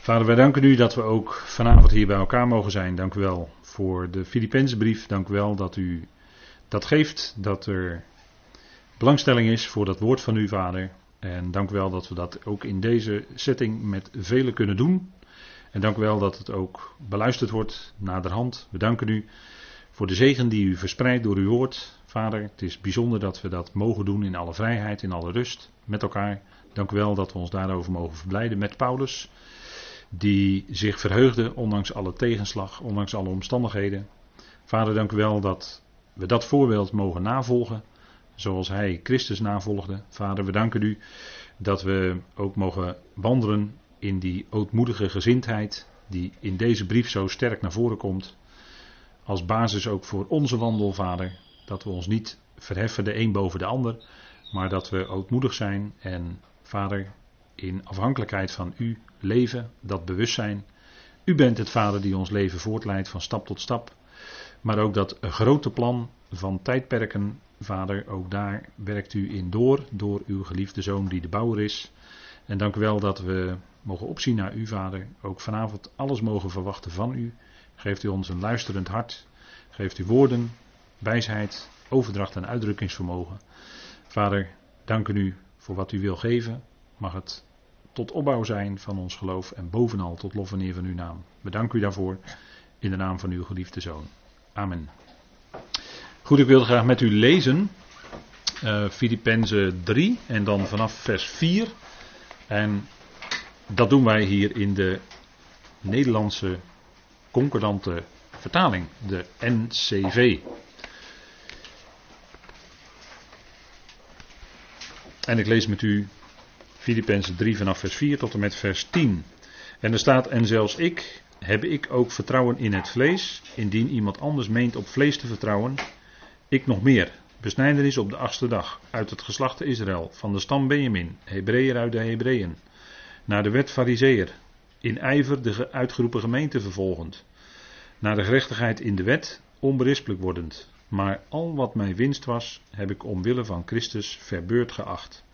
Vader, wij danken u dat we ook vanavond hier bij elkaar mogen zijn. Dank u wel voor de Filipijnse brief. Dank u wel dat u dat geeft, dat er belangstelling is voor dat woord van u, Vader. En dank u wel dat we dat ook in deze setting met velen kunnen doen. En dank u wel dat het ook beluisterd wordt naderhand. We danken u voor de zegen die u verspreidt door uw woord, Vader. Het is bijzonder dat we dat mogen doen in alle vrijheid, in alle rust, met elkaar. Dank u wel dat we ons daarover mogen verblijden met Paulus, die zich verheugde ondanks alle tegenslag, ondanks alle omstandigheden. Vader, dank u wel dat we dat voorbeeld mogen navolgen, zoals hij Christus navolgde. Vader, we danken u dat we ook mogen wandelen in die ootmoedige gezindheid, die in deze brief zo sterk naar voren komt. Als basis ook voor onze wandel, Vader. Dat we ons niet verheffen de een boven de ander, maar dat we ootmoedig zijn en Vader, in afhankelijkheid van U leven, dat bewustzijn. U bent het Vader die ons leven voortleidt van stap tot stap. Maar ook dat grote plan van tijdperken, Vader, ook daar werkt U in door, door uw geliefde Zoon die de bouwer is. En dank u wel dat we mogen opzien naar U, Vader. Ook vanavond alles mogen verwachten van U. Geeft U ons een luisterend hart. Geeft U woorden, wijsheid, overdracht en uitdrukkingsvermogen. Vader, dank u voor wat u wil geven. Mag het tot opbouw zijn van ons geloof en bovenal tot lof en eer van uw naam. Bedank u daarvoor in de naam van uw geliefde zoon. Amen. Goed, ik wil graag met u lezen uh, Filippenzen 3 en dan vanaf vers 4. En dat doen wij hier in de Nederlandse concordante vertaling, de NCV. En ik lees met u Filippenzen 3 vanaf vers 4 tot en met vers 10. En er staat, en zelfs ik, heb ik ook vertrouwen in het vlees, indien iemand anders meent op vlees te vertrouwen, ik nog meer. Besnijdenis op de achtste dag, uit het geslacht Israël, van de stam Benjamin, Hebreeër uit de Hebreeën, naar de wet Fariseer, in ijver de uitgeroepen gemeente vervolgend, naar de gerechtigheid in de wet, onberispelijk wordend, maar al wat mij winst was, heb ik omwille van Christus verbeurd geacht.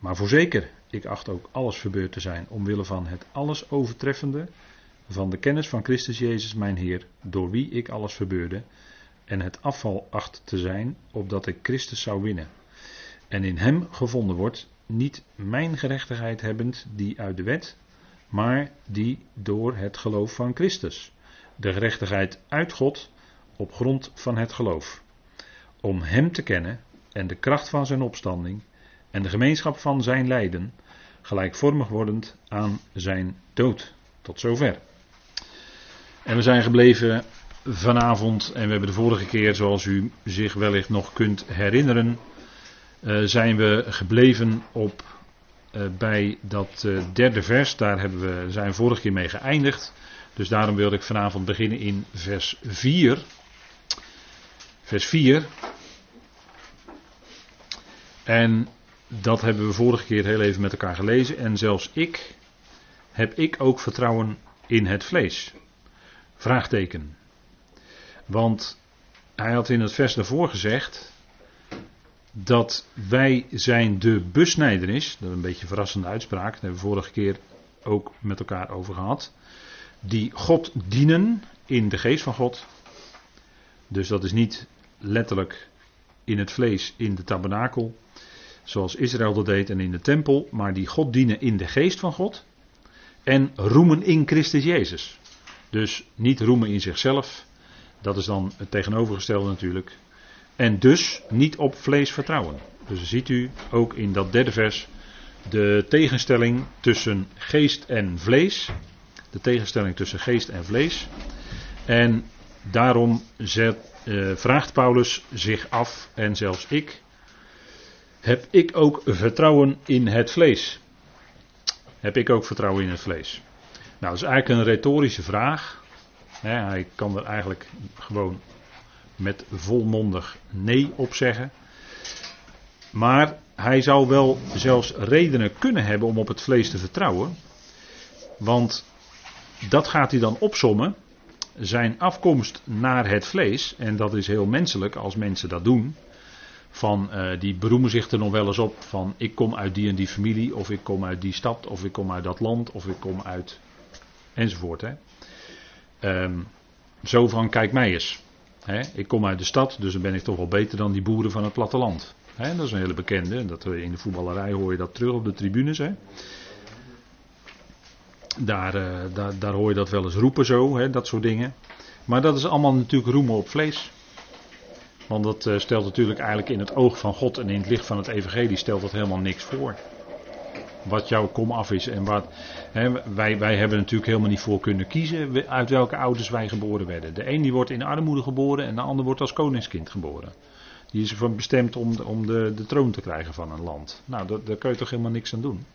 Maar voorzeker, ik acht ook alles verbeurd te zijn, omwille van het alles overtreffende, van de kennis van Christus Jezus mijn Heer, door wie ik alles verbeurde, en het afval acht te zijn, opdat ik Christus zou winnen. En in hem gevonden wordt, niet mijn gerechtigheid hebbend, die uit de wet, maar die door het geloof van Christus. De gerechtigheid uit God, op grond van het geloof. Om Hem te kennen en de kracht van Zijn opstanding en de gemeenschap van Zijn lijden, gelijkvormig wordend aan Zijn dood. Tot zover. En we zijn gebleven vanavond, en we hebben de vorige keer, zoals u zich wellicht nog kunt herinneren, uh, zijn we gebleven op uh, bij dat uh, derde vers. Daar hebben we, zijn vorige keer mee geëindigd. Dus daarom wilde ik vanavond beginnen in vers 4. Vers 4. En dat hebben we vorige keer heel even met elkaar gelezen. En zelfs ik heb ik ook vertrouwen in het vlees. Vraagteken. Want hij had in het vers daarvoor gezegd dat wij zijn de besnijdenis, dat is een beetje een verrassende uitspraak, daar hebben we vorige keer ook met elkaar over gehad, die God dienen in de geest van God. Dus dat is niet letterlijk in het vlees in de tabernakel, zoals Israël dat deed en in de tempel, maar die God dienen in de geest van God en roemen in Christus Jezus. Dus niet roemen in zichzelf, dat is dan het tegenovergestelde natuurlijk. En dus niet op vlees vertrouwen. Dus ziet u ook in dat derde vers de tegenstelling tussen geest en vlees. De tegenstelling tussen geest en vlees. En daarom zet, uh, vraagt Paulus zich af, en zelfs ik, heb ik ook vertrouwen in het vlees? Heb ik ook vertrouwen in het vlees? Nou, dat is eigenlijk een retorische vraag. hij kan er eigenlijk gewoon met volmondig nee op zeggen. Maar hij zou wel zelfs redenen kunnen hebben om op het vlees te vertrouwen. Want dat gaat hij dan opsommen. Zijn afkomst naar het vlees, en dat is heel menselijk als mensen dat doen. Van, uh, die beroemen zich er nog wel eens op van ik kom uit die en die familie, of ik kom uit die stad, of ik kom uit dat land, of ik kom uit enzovoort. Hè. Ehm, zo van, kijk mij eens. Hè, ik kom uit de stad, dus dan ben ik toch wel beter dan die boeren van het platteland. Hè, dat is een hele bekende. Dat, in de voetballerij hoor je dat terug op de tribunes. Hè. Daar, uh, daar, daar hoor je dat wel eens roepen zo, hè, dat soort dingen. Maar dat is allemaal natuurlijk roemen op vlees. Want dat uh, stelt natuurlijk eigenlijk in het oog van God en in het licht van het evangelie stelt dat helemaal niks voor. Wat jouw kom af is en wat. Hè, wij, wij hebben natuurlijk helemaal niet voor kunnen kiezen uit welke ouders wij geboren werden. De een die wordt in armoede geboren en de ander wordt als koningskind geboren. Die is ervan bestemd om, om de, de troon te krijgen van een land. Nou, daar kun je toch helemaal niks aan doen.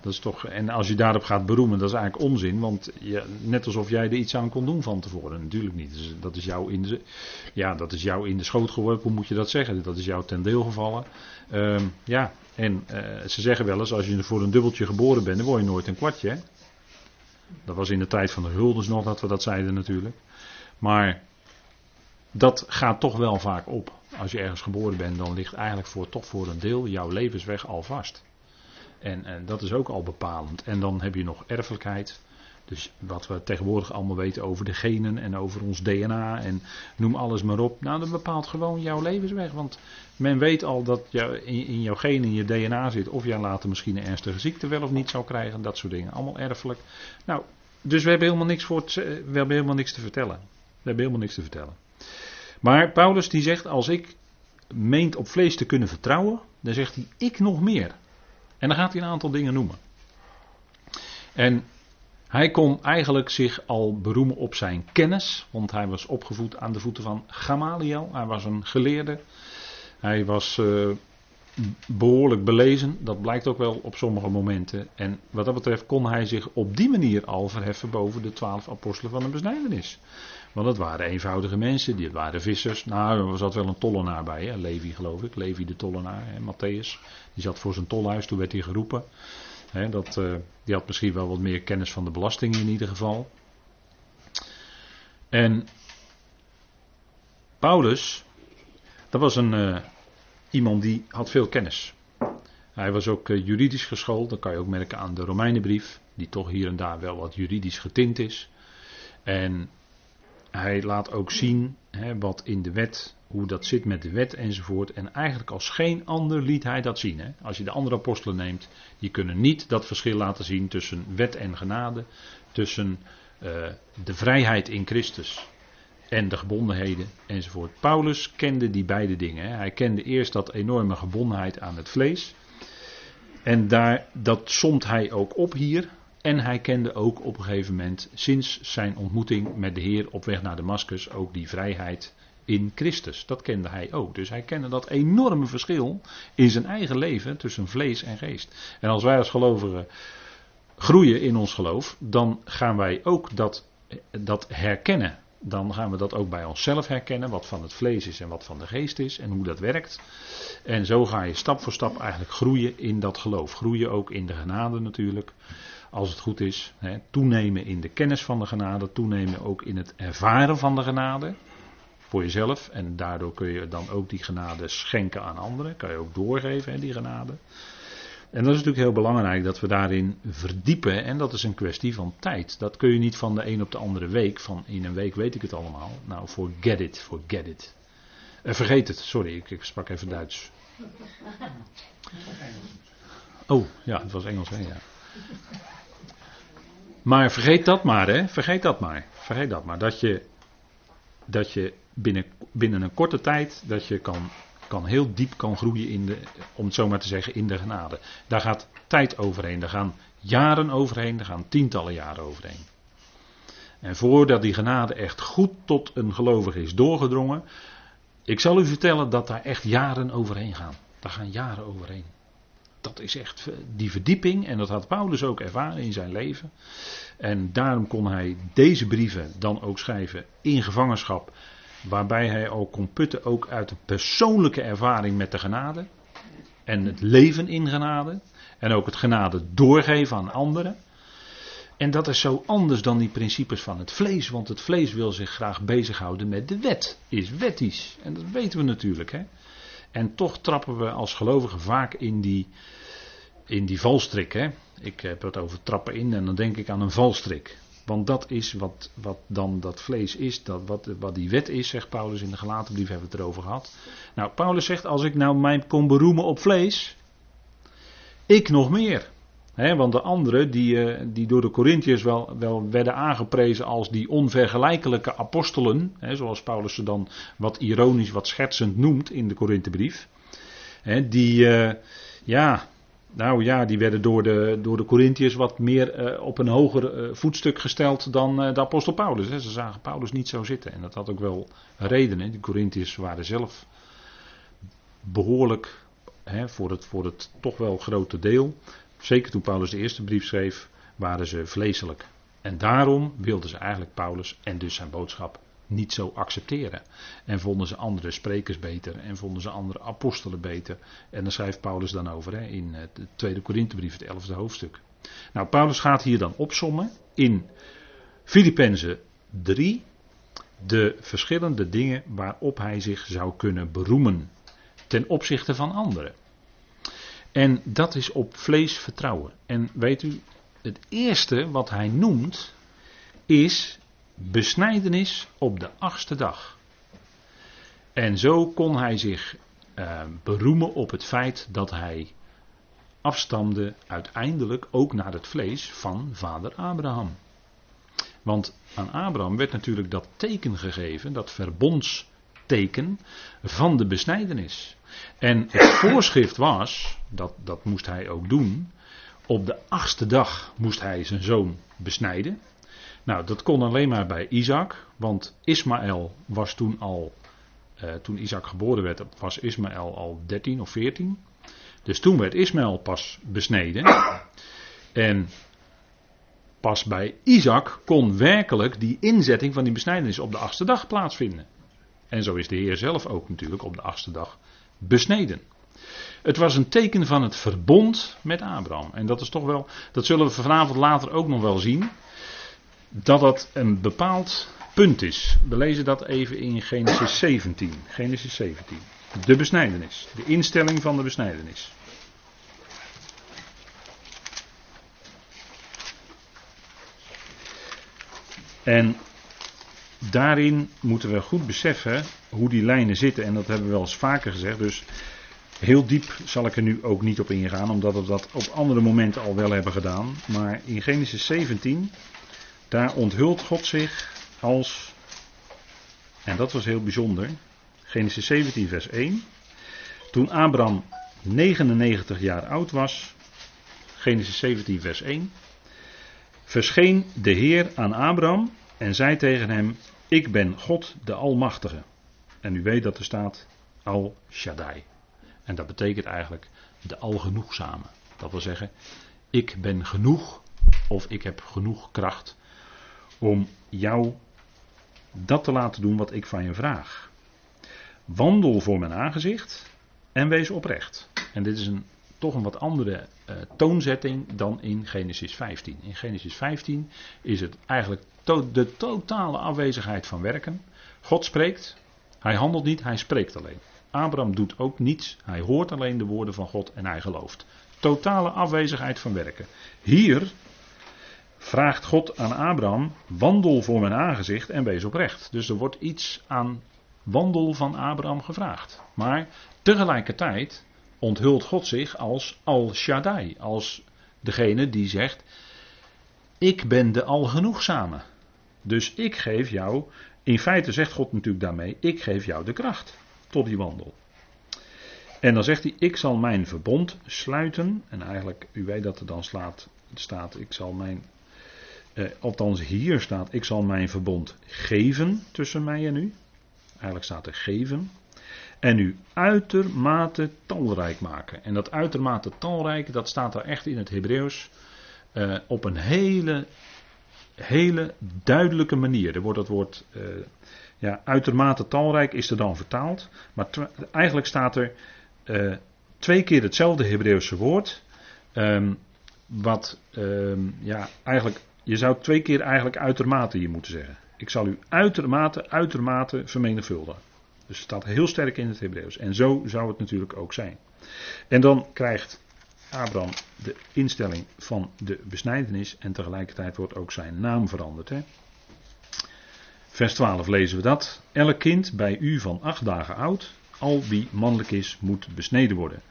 Dat is toch, en als je daarop gaat beroemen, dat is eigenlijk onzin. Want je, net alsof jij er iets aan kon doen van tevoren. Natuurlijk niet. Dus dat, is jou in de, ja, dat is jou in de schoot geworpen, hoe moet je dat zeggen? Dat is jou ten deel gevallen. Uh, ja, en uh, ze zeggen wel eens, als je voor een dubbeltje geboren bent, dan word je nooit een kwartje. Hè? Dat was in de tijd van de Hulders nog dat we dat zeiden natuurlijk. Maar dat gaat toch wel vaak op. Als je ergens geboren bent, dan ligt eigenlijk voor, toch voor een deel jouw levensweg al vast. En, en, dat is ook al bepalend. En dan heb je nog erfelijkheid. Dus wat we tegenwoordig allemaal weten over de genen en over ons DNA en noem alles maar op. Nou, dat bepaalt gewoon jouw levensweg. Want men weet al dat in, jouw genen, in je DNA zit of jij later misschien een ernstige ziekte wel of niet zou krijgen. Dat soort dingen. Allemaal erfelijk. Nou, dus we hebben helemaal niks, voor we hebben helemaal niks te vertellen. We hebben helemaal niks te vertellen. Maar Paulus die zegt, als ik meent op vlees te kunnen vertrouwen, dan zegt hij, ik nog meer. En dan gaat hij een aantal dingen noemen. En hij kon eigenlijk zich al beroemen op zijn kennis, want hij was opgevoed aan de voeten van Gamaliel. Hij was een geleerde. Hij was uh, behoorlijk belezen, dat blijkt ook wel op sommige momenten. En wat dat betreft kon hij zich op die manier al verheffen boven de twaalf apostelen van de besnijdenis. Want het waren eenvoudige mensen, die waren vissers. Nou, er zat wel een tollenaar bij, hè? Levi geloof ik, Levi de tollenaar, hè? Matthäus. Die zat voor zijn tolhuis, toen werd hij geroepen. Hè, dat, uh, die had misschien wel wat meer kennis van de belastingen in ieder geval. En Paulus, dat was een, uh, iemand die had veel kennis. Hij was ook uh, juridisch geschoold, dat kan je ook merken aan de Romeinenbrief, die toch hier en daar wel wat juridisch getint is. En hij laat ook zien hè, wat in de wet, hoe dat zit met de wet enzovoort. En eigenlijk als geen ander liet hij dat zien. Hè. Als je de andere apostelen neemt, die kunnen niet dat verschil laten zien tussen wet en genade. Tussen uh, de vrijheid in Christus en de gebondenheden enzovoort. Paulus kende die beide dingen. Hè. Hij kende eerst dat enorme gebondenheid aan het vlees. En daar, dat somt hij ook op hier. En hij kende ook op een gegeven moment, sinds zijn ontmoeting met de Heer op weg naar Damascus, ook die vrijheid in Christus. Dat kende hij ook. Dus hij kende dat enorme verschil in zijn eigen leven tussen vlees en geest. En als wij als gelovigen groeien in ons geloof, dan gaan wij ook dat, dat herkennen. Dan gaan we dat ook bij onszelf herkennen, wat van het vlees is en wat van de geest is en hoe dat werkt. En zo ga je stap voor stap eigenlijk groeien in dat geloof. Groeien ook in de genade natuurlijk als het goed is, hè, toenemen in de kennis van de genade, toenemen ook in het ervaren van de genade voor jezelf. En daardoor kun je dan ook die genade schenken aan anderen, kan je ook doorgeven, hè, die genade. En dat is natuurlijk heel belangrijk dat we daarin verdiepen. En dat is een kwestie van tijd. Dat kun je niet van de een op de andere week. Van in een week weet ik het allemaal. Nou, forget it, forget it. Uh, vergeet het, sorry, ik, ik sprak even Duits. Oh, ja, het was Engels, hè? Ja. Maar vergeet dat maar, hè? Vergeet dat maar. Vergeet dat maar. Dat je, dat je binnen, binnen een korte tijd, dat je kan, kan heel diep kan groeien in de, om het zo maar te zeggen, in de genade. Daar gaat tijd overheen. Daar gaan jaren overheen. Daar gaan tientallen jaren overheen. En voordat die genade echt goed tot een gelovige is doorgedrongen, ik zal u vertellen dat daar echt jaren overheen gaan. Daar gaan jaren overheen dat is echt die verdieping. En dat had Paulus ook ervaren in zijn leven. En daarom kon hij deze brieven dan ook schrijven in gevangenschap. Waarbij hij ook kon putten ook uit de persoonlijke ervaring met de genade. En het leven in genade. En ook het genade doorgeven aan anderen. En dat is zo anders dan die principes van het vlees. Want het vlees wil zich graag bezighouden met de wet. Is wettisch. En dat weten we natuurlijk. Hè? En toch trappen we als gelovigen vaak in die, in die valstrik. Hè? Ik heb het over trappen in en dan denk ik aan een valstrik. Want dat is wat, wat dan dat vlees is, dat, wat, wat die wet is, zegt Paulus in de gelaten brief, hebben we het erover gehad. Nou, Paulus zegt, als ik nou mij kon beroemen op vlees, ik nog meer. Want de anderen die, eh, die door de Corinthiërs wel, wel werden aangeprezen als die onvergelijkelijke apostelen, zoals Paulus ze dan wat ironisch, wat schertsend noemt in de Korinthebrief, die, uh, ja, nou ja, die werden door de, door de Corinthiërs wat meer eh, op een hoger voetstuk gesteld dan de apostel Paulus. Ze zagen Paulus niet zo zitten. En dat had ook wel redenen. Die Corinthiërs waren zelf behoorlijk, voor, het, voor het toch wel grote deel, zeker toen Paulus de eerste brief schreef, waren ze vleeselijk. En daarom wilden ze eigenlijk Paulus en dus zijn boodschap niet zo accepteren. En vonden ze andere sprekers beter en vonden ze andere apostelen beter. En daar schrijft Paulus dan over hè, in de tweede Korinthebrief, het elfde hoofdstuk. Nou, Paulus gaat hier dan opsommen in Filippenzen 3 de verschillende dingen waarop hij zich zou kunnen beroemen ten opzichte van anderen. En dat is op vlees vertrouwen. En weet u, het eerste wat hij noemt is besnijdenis op de achtste dag. En zo kon hij zich uh, beroemen op het feit dat hij afstamde uiteindelijk ook naar het vlees van vader Abraham. Want aan Abraham werd natuurlijk dat teken gegeven, dat verbondsteken van de besnijdenis. En het voorschrift was, dat, dat moest hij ook doen, op de achtste dag moest hij zijn zoon besnijden. Nou, dat kon alleen maar bij Isaac, want Ismaël was toen al, eh, toen Isaac geboren werd, was Ismaël al 13 of 14. Dus toen werd Ismaël pas besneden. En pas bij Isaac kon werkelijk die inzetting van die besnijdenis op de achtste dag plaatsvinden. En zo is de Heer zelf ook natuurlijk op de achtste dag besneden. Het was een teken van het verbond met Abraham. En dat is toch wel, dat zullen we vanavond later ook nog wel zien dat dat een bepaald punt is. We lezen dat even in Genesis 17. Genesis 17. De besnijdenis. De instelling van de besnijdenis. En daarin moeten we goed beseffen hoe die lijnen zitten. En dat hebben we wel eens vaker gezegd. Dus heel diep zal ik er nu ook niet op ingaan, omdat we dat op andere momenten al wel hebben gedaan. Maar in Genesis 17 daar onthult God zich als, en dat was heel bijzonder, Genesis 17, vers 1. Toen Abraham 99 jaar oud was, Genesis 17, vers 1, verscheen de Heer aan Abraham en zei tegen hem: Ik ben God de Almachtige. En u weet dat er staat Al Shaddai. En dat betekent eigenlijk de Algenoegzame. Dat wil zeggen, ik ben genoeg of ik heb genoeg kracht om jou dat te laten doen wat ik van je vraag. Wandel voor mijn aangezicht en wees oprecht. En dit is een, toch een wat andere uh, toonzetting dan in Genesis 15. In Genesis 15 is het eigenlijk de totale afwezigheid van werken. God spreekt, hij handelt niet, hij spreekt alleen. Abraham doet ook niets, hij hoort alleen de woorden van God en hij gelooft. Totale afwezigheid van werken. Hier vraagt God aan Abraham: wandel voor mijn aangezicht en wees oprecht. Dus er wordt iets aan wandel van Abraham gevraagd. Maar tegelijkertijd onthult God zich als Al Shaddai, als degene die zegt: Ik ben de Algenoegzame. Dus ik geef jou, in feite zegt God natuurlijk daarmee: Ik geef jou de kracht tot die wandel. En dan zegt hij: Ik zal mijn verbond sluiten. En eigenlijk, u weet dat er dan staat: Ik zal mijn eh, althans hier staat, ik zal mijn verbond geven tussen mij en u. Eigenlijk staat er geven. En u uitermate talrijk maken. En dat uitermate talrijk, dat staat er echt in het Hebreeuws eh, op een hele, hele duidelijke manier. Er wordt dat woord, uh, ja, uitermate talrijk is er dan vertaald. Maar eigenlijk staat er uh, twee keer hetzelfde Hebreeuwse woord. Um, wat um, ja, eigenlijk je zou twee keer eigenlijk uitermate hier moeten zeggen. Ik zal u uitermate, uitermate vermenigvuldigen. Dus het staat heel sterk in het Hebreeuws. En zo zou het natuurlijk ook zijn. En dan krijgt Abraham de instelling van de besnijdenis en tegelijkertijd wordt ook zijn naam veranderd. Hè? Vers 12 lezen we dat. Elk kind bij u van acht dagen oud, al wie mannelijk is, moet besneden worden.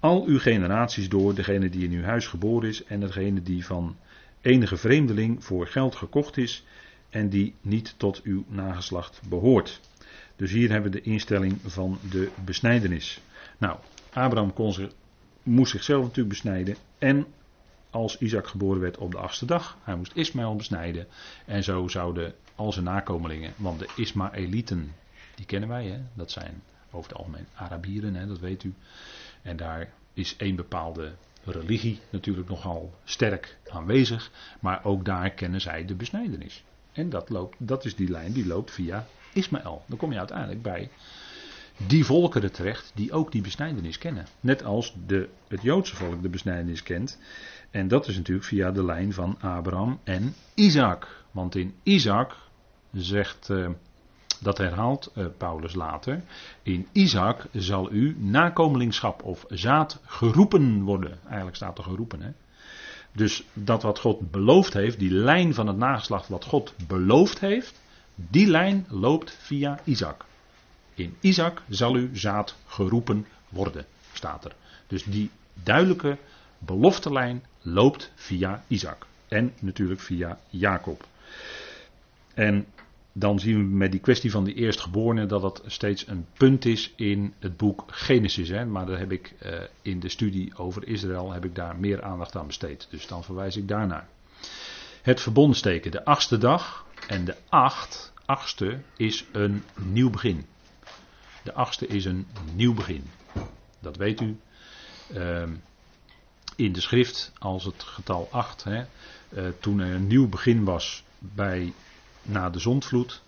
Al uw generaties door, degene die in uw huis geboren is en degene die van enige vreemdeling voor geld gekocht is en die niet tot uw nageslacht behoort. Dus hier hebben we de instelling van de besnijdenis. Nou, Abraham kon zich, moest zichzelf natuurlijk besnijden en als Isaac geboren werd op de achtste dag, hij moest Ismaël besnijden en zo zouden al zijn nakomelingen, want de Ismaëlieten, die kennen wij, hè? dat zijn over het algemeen Arabieren, hè? dat weet u. En daar is één bepaalde religie natuurlijk nogal sterk aanwezig, maar ook daar kennen zij de besnijdenis. En dat, loopt, dat is die lijn die loopt via Ismaël. Dan kom je uiteindelijk bij die volkeren terecht die ook die besnijdenis kennen. Net als de, het Joodse volk de besnijdenis kent. En dat is natuurlijk via de lijn van Abraham en Isaac. Want in Isaac zegt, uh, dat herhaalt uh, Paulus later, in Isaac zal u nakomelingschap of zaad geroepen worden. Eigenlijk staat er geroepen. Hè? Dus dat wat God beloofd heeft, die lijn van het nageslacht wat God beloofd heeft, die lijn loopt via Isaac. In Isaac zal u zaad geroepen worden, staat er. Dus die duidelijke beloftelijn loopt via Isaac. En natuurlijk via Jacob. En dan zien we met die kwestie van die eerstgeborene dat dat steeds een punt is in het boek Genesis. Maar daar heb ik uh, in de studie over Israël heb ik daar meer aandacht aan besteed. Dus dan verwijs ik daarnaar. Het verbondsteken, de achtste dag en de acht, achtste is een nieuw begin. De achtste is een nieuw begin. Dat weet u. Uh, in de schrift als het getal 8. Hè, uh, toen er een nieuw begin was bij na de zondvloed,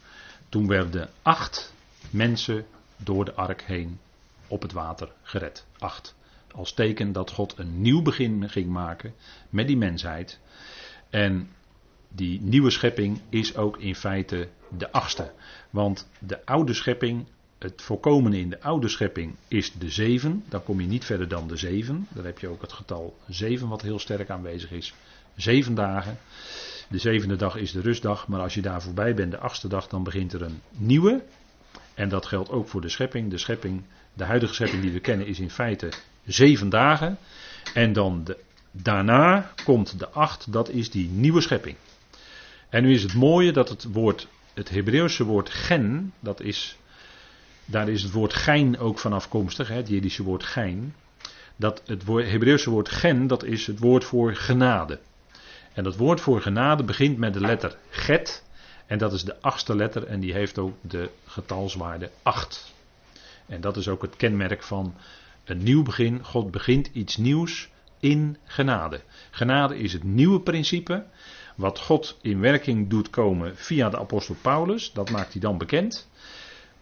toen werden acht mensen door de ark heen op het water gered. Acht. Als teken dat God een nieuw begin ging maken met die mensheid. En die nieuwe schepping is ook in feite de achtste. Want de oude schepping, het voorkomende in de oude schepping is de zeven. Dan kom je niet verder dan de zeven. Dan heb je ook het getal zeven wat heel sterk aanwezig is. Zeven dagen. De zevende dag is de rustdag, maar als je daar voorbij bent, de achtste dag, dan begint er een nieuwe. En dat geldt ook voor de schepping. De schepping, de huidige schepping die we kennen, is in feite zeven dagen. En dan de, daarna komt de acht, dat is die nieuwe schepping. En nu is het mooie dat het woord, het Hebreeuwse woord gen, dat is, daar is het woord gein ook van afkomstig, het Jiddische woord gein. Dat het woord, Hebreeuwse woord gen, dat is het woord voor genade. En dat woord voor genade begint met de letter get. En dat is de achtste letter en die heeft ook de getalswaarde 8. En dat is ook het kenmerk van een nieuw begin. God begint iets nieuws in genade. Genade is het nieuwe principe. Wat God in werking doet komen via de apostel Paulus, dat maakt hij dan bekend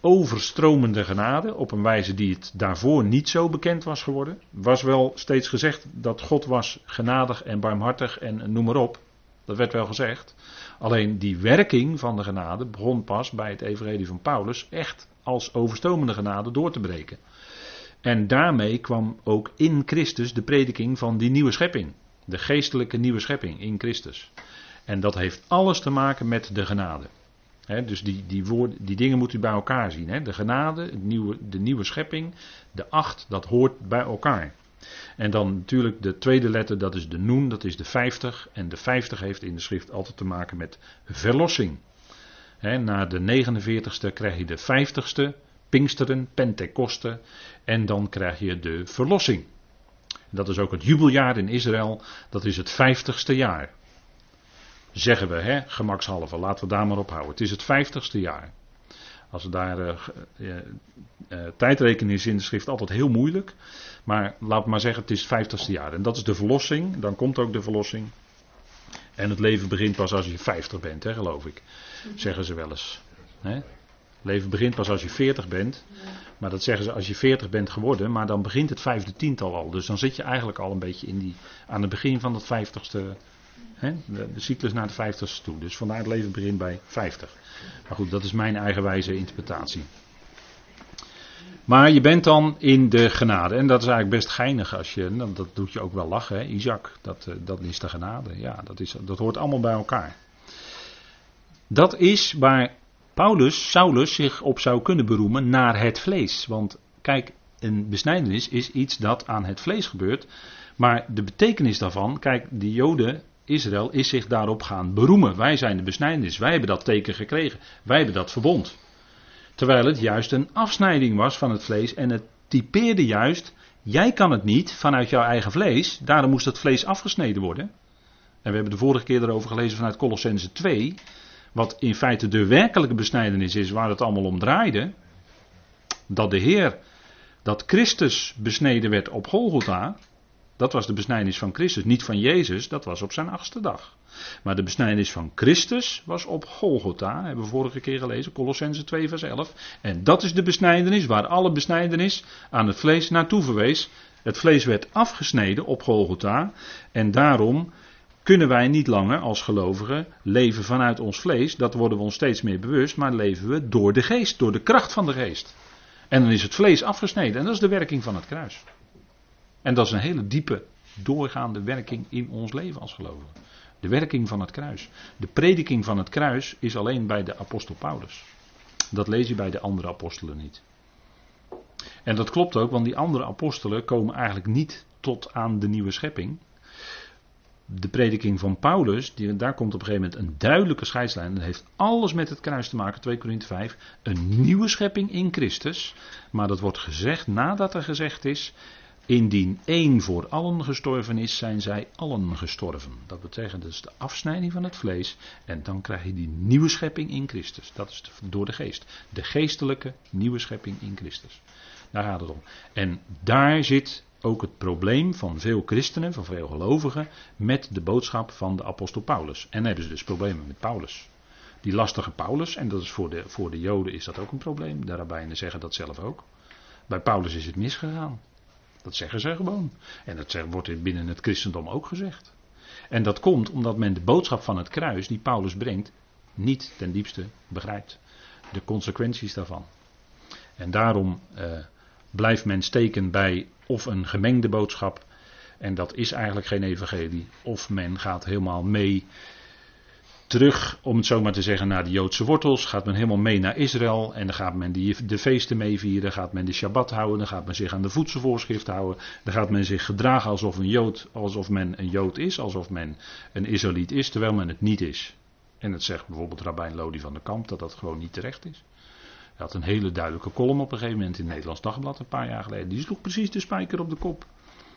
overstromende genade op een wijze die het daarvoor niet zo bekend was geworden. Was wel steeds gezegd dat God was genadig en barmhartig en noem maar op. Dat werd wel gezegd. Alleen die werking van de genade begon pas bij het evangelie van Paulus echt als overstromende genade door te breken. En daarmee kwam ook in Christus de prediking van die nieuwe schepping. De geestelijke nieuwe schepping in Christus. En dat heeft alles te maken met de genade dus die, die, woorden, die dingen moet u bij elkaar zien. De genade, het nieuwe, de nieuwe schepping, de acht, dat hoort bij elkaar. En dan natuurlijk de tweede letter, dat is de noen, dat is de 50. En de 50 heeft in de schrift altijd te maken met verlossing. na de 49ste krijg je de 50ste, Pinksteren, Pentecoste. En dan krijg je de verlossing. Dat is ook het jubeljaar in Israël, dat is het 50ste jaar zeggen we, hè, gemakshalve, laten we daar maar op houden. Het is het vijftigste jaar. Als we daar uh, uh, tijdrekening is in de schrift altijd heel moeilijk. Maar laat maar zeggen, het is het vijftigste jaar. En dat is de verlossing. Dan komt ook de verlossing. En het leven begint pas als je 50 bent, hè, geloof ik. Zeggen ze wel eens. Hè? Leven begint pas als je 40 bent. Maar dat zeggen ze als je 40 bent geworden. Maar dan begint het vijfde tiental al. Dus dan zit je eigenlijk al een beetje in die, aan het begin van het vijftigste de, cyclus naar de 50 toe. Dus vandaar het leven begint bij 50. Maar goed, dat is mijn eigenwijze interpretatie. Maar je bent dan in de genade. En dat is eigenlijk best geinig als je. Nou, dat doet je ook wel lachen, hè? Isaac. Dat, eh, dat is de genade. Ja, dat, is, dat hoort allemaal bij elkaar. Dat is waar Paulus, Saulus, zich op zou kunnen beroemen naar het vlees. Want kijk, een besnijdenis is iets dat aan het vlees gebeurt. Maar de betekenis daarvan, kijk, de Joden, Israël, is zich daarop gaan beroemen. Wij zijn de besnijdenis, wij hebben dat teken gekregen, wij hebben dat verbond. Terwijl het juist een afsnijding was van het vlees en het typeerde juist, jij kan het niet vanuit jouw eigen vlees, daarom moest het vlees afgesneden worden. En we hebben de vorige keer erover gelezen vanuit Colossense 2, wat in feite de werkelijke besnijdenis is waar het allemaal om draaide. Dat de Heer, dat Christus besneden werd op Golgotha, dat was de besnijdenis van Christus, niet van Jezus, dat was op zijn achtste dag. Maar de besnijdenis van Christus was op Golgotha, hebben we vorige keer gelezen, Colossense 2 vers 11. En dat is de besnijdenis waar alle besnijdenis aan het vlees naartoe verwees. Het vlees werd afgesneden op Golgotha en daarom kunnen wij niet langer als gelovigen leven vanuit ons vlees. Dat worden we ons steeds meer bewust, maar leven we door de geest, door de kracht van de geest. En dan is het vlees afgesneden en dat is de werking van het kruis. En dat is een hele diepe, doorgaande werking in ons leven als gelovigen. De werking van het kruis. De prediking van het kruis is alleen bij de apostel Paulus. Dat lees je bij de andere apostelen niet. En dat klopt ook, want die andere apostelen komen eigenlijk niet tot aan de nieuwe schepping. De prediking van Paulus, die, daar komt op een gegeven moment een duidelijke scheidslijn. Dat heeft alles met het kruis te maken, 2 Korinthe 5. Een nieuwe schepping in Christus. Maar dat wordt gezegd nadat er gezegd is. Indien één voor allen gestorven is, zijn zij allen gestorven. Dat betekent dus de afsnijding van het vlees. En dan krijg je die nieuwe schepping in Christus. Dat is door de geest. De geestelijke nieuwe schepping in Christus. Daar gaat het om. En daar zit ook het probleem van veel christenen, van veel gelovigen, met de boodschap van de apostel Paulus. En dan hebben ze dus problemen met Paulus. Die lastige Paulus, en dat is voor de, voor de Joden is dat ook een probleem. De rabbijnen zeggen dat zelf ook. Bij Paulus is het misgegaan. Dat zeggen ze gewoon. En dat wordt binnen het christendom ook gezegd. En dat komt omdat men de boodschap van het kruis die Paulus brengt niet ten diepste begrijpt. De consequenties daarvan. En daarom eh, blijft men steken bij of een gemengde boodschap. En dat is eigenlijk geen evangelie. Of men gaat helemaal mee terug, om het zo maar te zeggen, naar de Joodse wortels. Gaat men helemaal mee naar Israël. En dan gaat men die, de feesten meevieren. Gaat men de Shabbat houden. Dan gaat men zich aan de voedselvoorschriften houden. Dan gaat men zich gedragen alsof, een Jood, alsof men een Jood is. Alsof men een Israëliet is, terwijl men het niet is. En het zegt bijvoorbeeld Rabijn Lodi van der Kamp dat dat gewoon niet terecht is. Hij had een hele duidelijke column op een gegeven moment in het Nederlands Dagblad een paar jaar geleden. Die sloeg precies de spijker op de kop.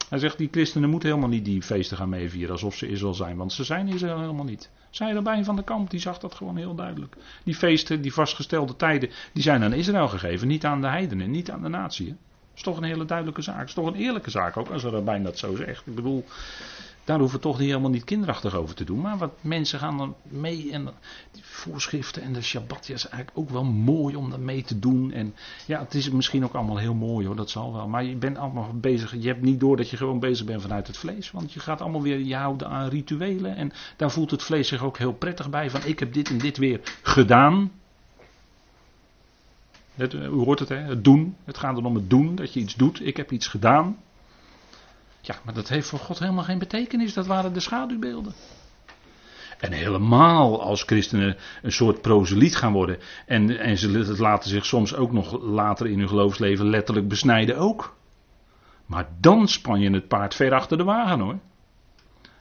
Hij zegt, die christenen moeten helemaal niet die feesten gaan meevieren alsof ze Israël zijn, want ze zijn Israël helemaal niet. Zij erbij van de kamp, die zag dat gewoon heel duidelijk. Die feesten, die vastgestelde tijden, die zijn aan Israël gegeven, niet aan de heidenen, niet aan de natie. Dat is toch een hele duidelijke zaak. Dat is toch een eerlijke zaak ook, als er bijna dat zo zegt. Ik bedoel, daar hoeven we toch niet helemaal niet kinderachtig over te doen. Maar wat mensen gaan er mee. En die voorschriften en de Shabbat ja, is eigenlijk ook wel mooi om daar mee te doen. En ja, het is misschien ook allemaal heel mooi hoor, dat zal wel. Maar je bent allemaal bezig. Je hebt niet door dat je gewoon bezig bent vanuit het vlees. Want je gaat allemaal weer je houden aan rituelen. En daar voelt het vlees zich ook heel prettig bij. Van ik heb dit en dit weer gedaan. Het, hoe hoort het hè? Het doen. Het gaat erom het doen. Dat je iets doet. Ik heb iets gedaan. Ja, maar dat heeft voor God helemaal geen betekenis. Dat waren de schaduwbeelden. En helemaal als christenen een soort proseliet gaan worden. En, en ze laten zich soms ook nog later in hun geloofsleven letterlijk besnijden ook. Maar dan span je het paard ver achter de wagen hoor.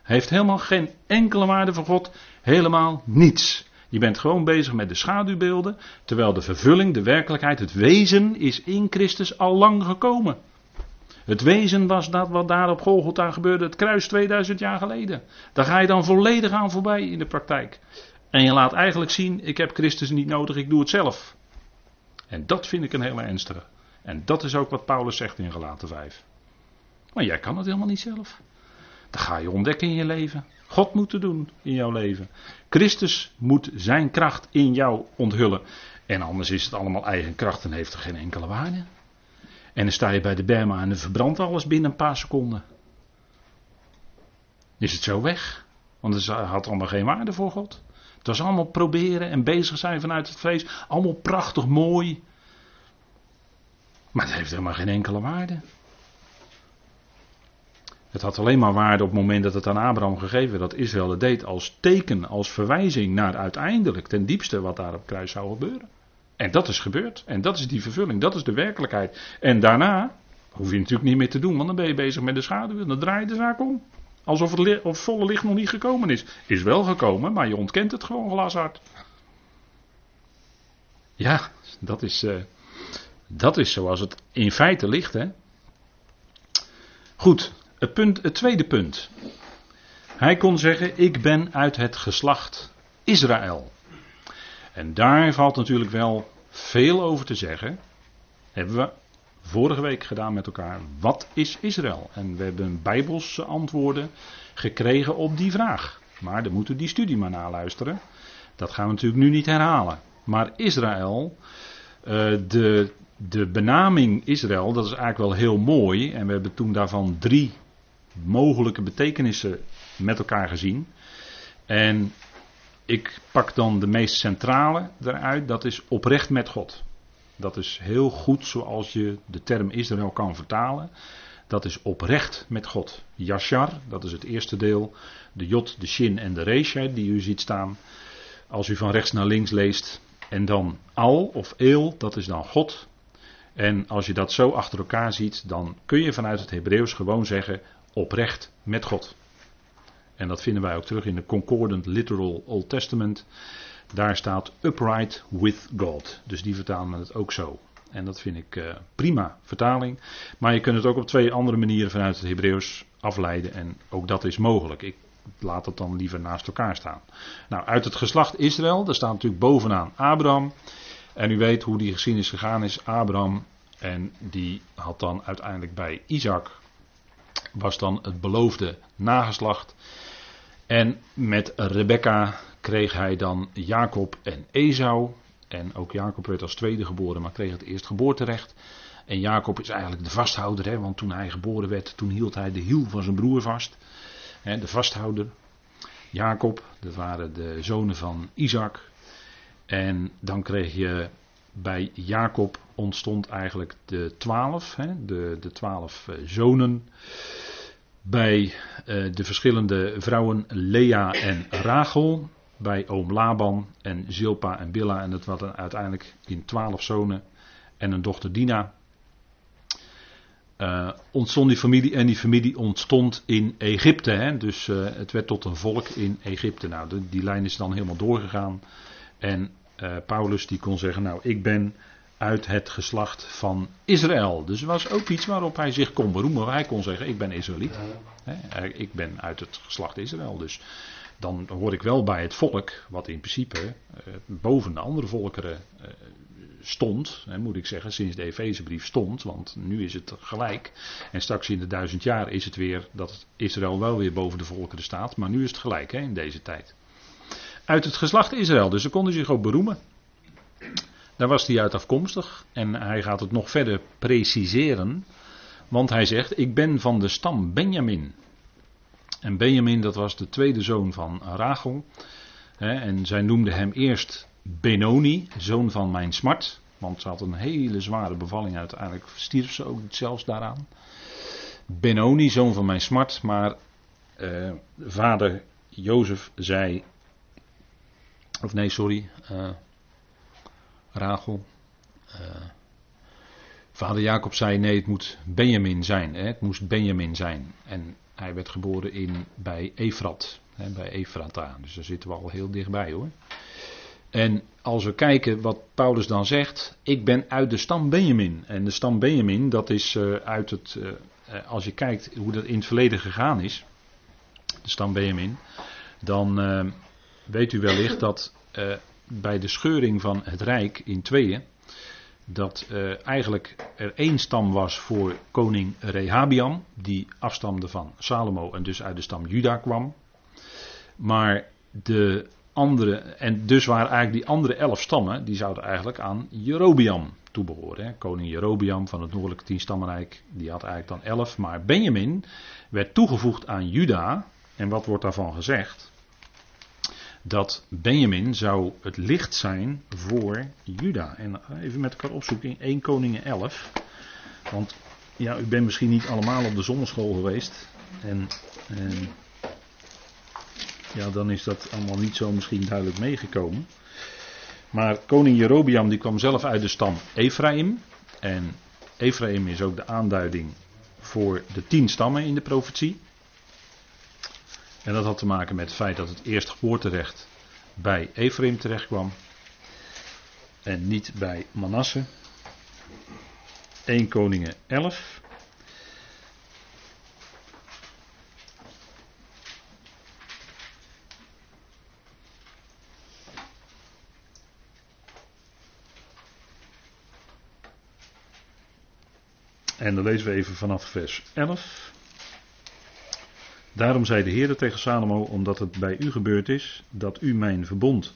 Heeft helemaal geen enkele waarde voor God. Helemaal niets. Je bent gewoon bezig met de schaduwbeelden. Terwijl de vervulling, de werkelijkheid, het wezen is in Christus al lang gekomen. Het wezen was dat wat daar op Golgotha gebeurde, het kruis 2000 jaar geleden. Daar ga je dan volledig aan voorbij in de praktijk. En je laat eigenlijk zien, ik heb Christus niet nodig, ik doe het zelf. En dat vind ik een hele ernstige. En dat is ook wat Paulus zegt in Galaten 5. Maar jij kan het helemaal niet zelf. Dat ga je ontdekken in je leven. God moet doen in jouw leven. Christus moet zijn kracht in jou onthullen. En anders is het allemaal eigen kracht en heeft er geen enkele waarde. En dan sta je bij de Berma en dan verbrandt alles binnen een paar seconden. Is het zo weg? Want het had allemaal geen waarde voor God. Het was allemaal proberen en bezig zijn vanuit het vlees. Allemaal prachtig mooi. Maar het heeft helemaal geen enkele waarde. Het had alleen maar waarde op het moment dat het aan Abraham gegeven werd, dat Israël het deed als teken, als verwijzing naar uiteindelijk ten diepste wat daar op kruis zou gebeuren. En dat is gebeurd. En dat is die vervulling, dat is de werkelijkheid. En daarna hoef je natuurlijk niet meer te doen, want dan ben je bezig met de schaduw dan draai je de zaak om. Alsof het, of volle licht nog niet gekomen is. Is wel gekomen, maar je ontkent het gewoon glashard. Ja, dat is, uh, dat is zoals het in feite ligt. Hè? Goed, het, punt, het tweede punt. Hij kon zeggen: Ik ben uit het geslacht Israël. En daar valt natuurlijk wel veel over te zeggen. Hebben we vorige week gedaan met elkaar. Wat is Israël? En we hebben bijbelse antwoorden gekregen op die vraag. Maar dan moeten we die studie maar naluisteren. Dat gaan we natuurlijk nu niet herhalen. Maar Israël, uh, de, de benaming Israël, dat is eigenlijk wel heel mooi. En we hebben toen daarvan drie mogelijke betekenissen met elkaar gezien. En ik pak dan de meest centrale eruit, dat is oprecht met God. Dat is heel goed zoals je de term Israël kan vertalen. Dat is oprecht met God. Yashar, dat is het eerste deel. De Jot, de Shin en de Resha die u ziet staan. Als u van rechts naar links leest. En dan Al of Eel, dat is dan God. En als je dat zo achter elkaar ziet, dan kun je vanuit het Hebreeuws gewoon zeggen oprecht met God. En dat vinden wij ook terug in de Concordant Literal Old Testament. Daar staat upright with God. Dus die vertalen het ook zo. En dat vind ik uh, prima vertaling. Maar je kunt het ook op twee andere manieren vanuit het Hebreeuws afleiden. En ook dat is mogelijk. Ik laat het dan liever naast elkaar staan. Nou, uit het geslacht Israël, daar staat natuurlijk bovenaan Abraham. En u weet hoe die geschiedenis gegaan is. Abraham, en die had dan uiteindelijk bij Isaac, was dan het beloofde nageslacht. En met Rebecca kreeg hij dan Jacob en Esau. En ook Jacob werd als tweede geboren, maar kreeg het eerst geboorterecht. En Jacob is eigenlijk de vasthouder, hè, want toen hij geboren werd, toen hield hij de hiel van zijn broer vast. Hè, de vasthouder. Jacob, dat waren de zonen van Isaac. En dan kreeg je bij Jacob ontstond eigenlijk de twaalf, hè, de, de twaalf eh, zonen bij uh, de verschillende vrouwen Lea en Rachel, bij oom Laban en Zilpa en Billa en dat was uiteindelijk in twaalf zonen en een dochter Dina. Uh, ontstond die familie en die familie ontstond in Egypte. Hè? Dus het werd tot een volk in Egypte. Nou, die lijn is dan helemaal doorgegaan. En uh, Paulus die kon zeggen, nou ik ben uit het geslacht van Israël. Dus er was ook iets waarop hij zich kon beroemen. Hij kon zeggen, ik ben Israëliet. Ik ben uit het geslacht Israël. Dus dan hoor ik wel bij het volk, wat in principe eh, boven de andere volkeren eh, stond, moet ik zeggen, sinds de Efezebrief stond, want nu is het gelijk. En straks in de duizend jaar is het weer dat Israël wel weer boven de volkeren staat, maar nu is het gelijk in deze tijd. Uit het geslacht Israël, dus ze konden zich ook beroemen. Daar was hij uit afkomstig en hij gaat het nog verder preciseren. Want hij zegt: Ik ben van de stam Benjamin. En Benjamin, dat was de tweede zoon van Rachel. En zij noemde hem eerst Benoni, zoon van mijn smart. Want ze had een hele zware bevalling. Uiteindelijk stierf ze ook zelfs daaraan. Benoni, zoon van mijn smart. Maar eh, vader Jozef zei. Of nee, sorry. Uh, Rachel. Uh, vader Jacob zei: nee, het moet Benjamin zijn. Hè? Het moest Benjamin zijn. En hij werd geboren in, bij Efrat. Hè, bij Efrata. Dus daar zitten we al heel dichtbij hoor. En als we kijken wat Paulus dan zegt, ik ben uit de stam Benjamin. En de stam Benjamin, dat is uh, uit het, als je kijkt hoe dat in het verleden gegaan is, de stam Benjamin, dan weet u wellicht dat bij de scheuring van het Rijk in tweeën, dat uh, eigenlijk er één stam was voor koning Rehabiam, die afstamde van Salomo en dus uit de stam Juda kwam. Maar de andere, en dus waren eigenlijk die andere elf stammen, die zouden eigenlijk aan Jerobiam toebehoren. Koning Jerobiam van het noordelijke tienstammenrijk, die had eigenlijk dan elf. Maar Benjamin werd toegevoegd aan Juda. En wat wordt daarvan gezegd? Dat Benjamin zou het licht zijn voor Juda. En even met elkaar opzoeken in 1 Koningen 11. Want ja, u bent misschien niet allemaal op de zonneschool geweest. En, en ja, dan is dat allemaal niet zo misschien duidelijk meegekomen. Maar koning Jerobiam die kwam zelf uit de stam Ephraim. En Ephraim is ook de aanduiding voor de tien stammen in de profetie. En dat had te maken met het feit dat het eerstgeboorterecht bij Ephraim terecht kwam. En niet bij Manasse. 1 Koningen 11. En dan lezen we even vanaf vers 11. Daarom zei de Heer tegen Salomo, omdat het bij u gebeurd is, dat u mijn verbond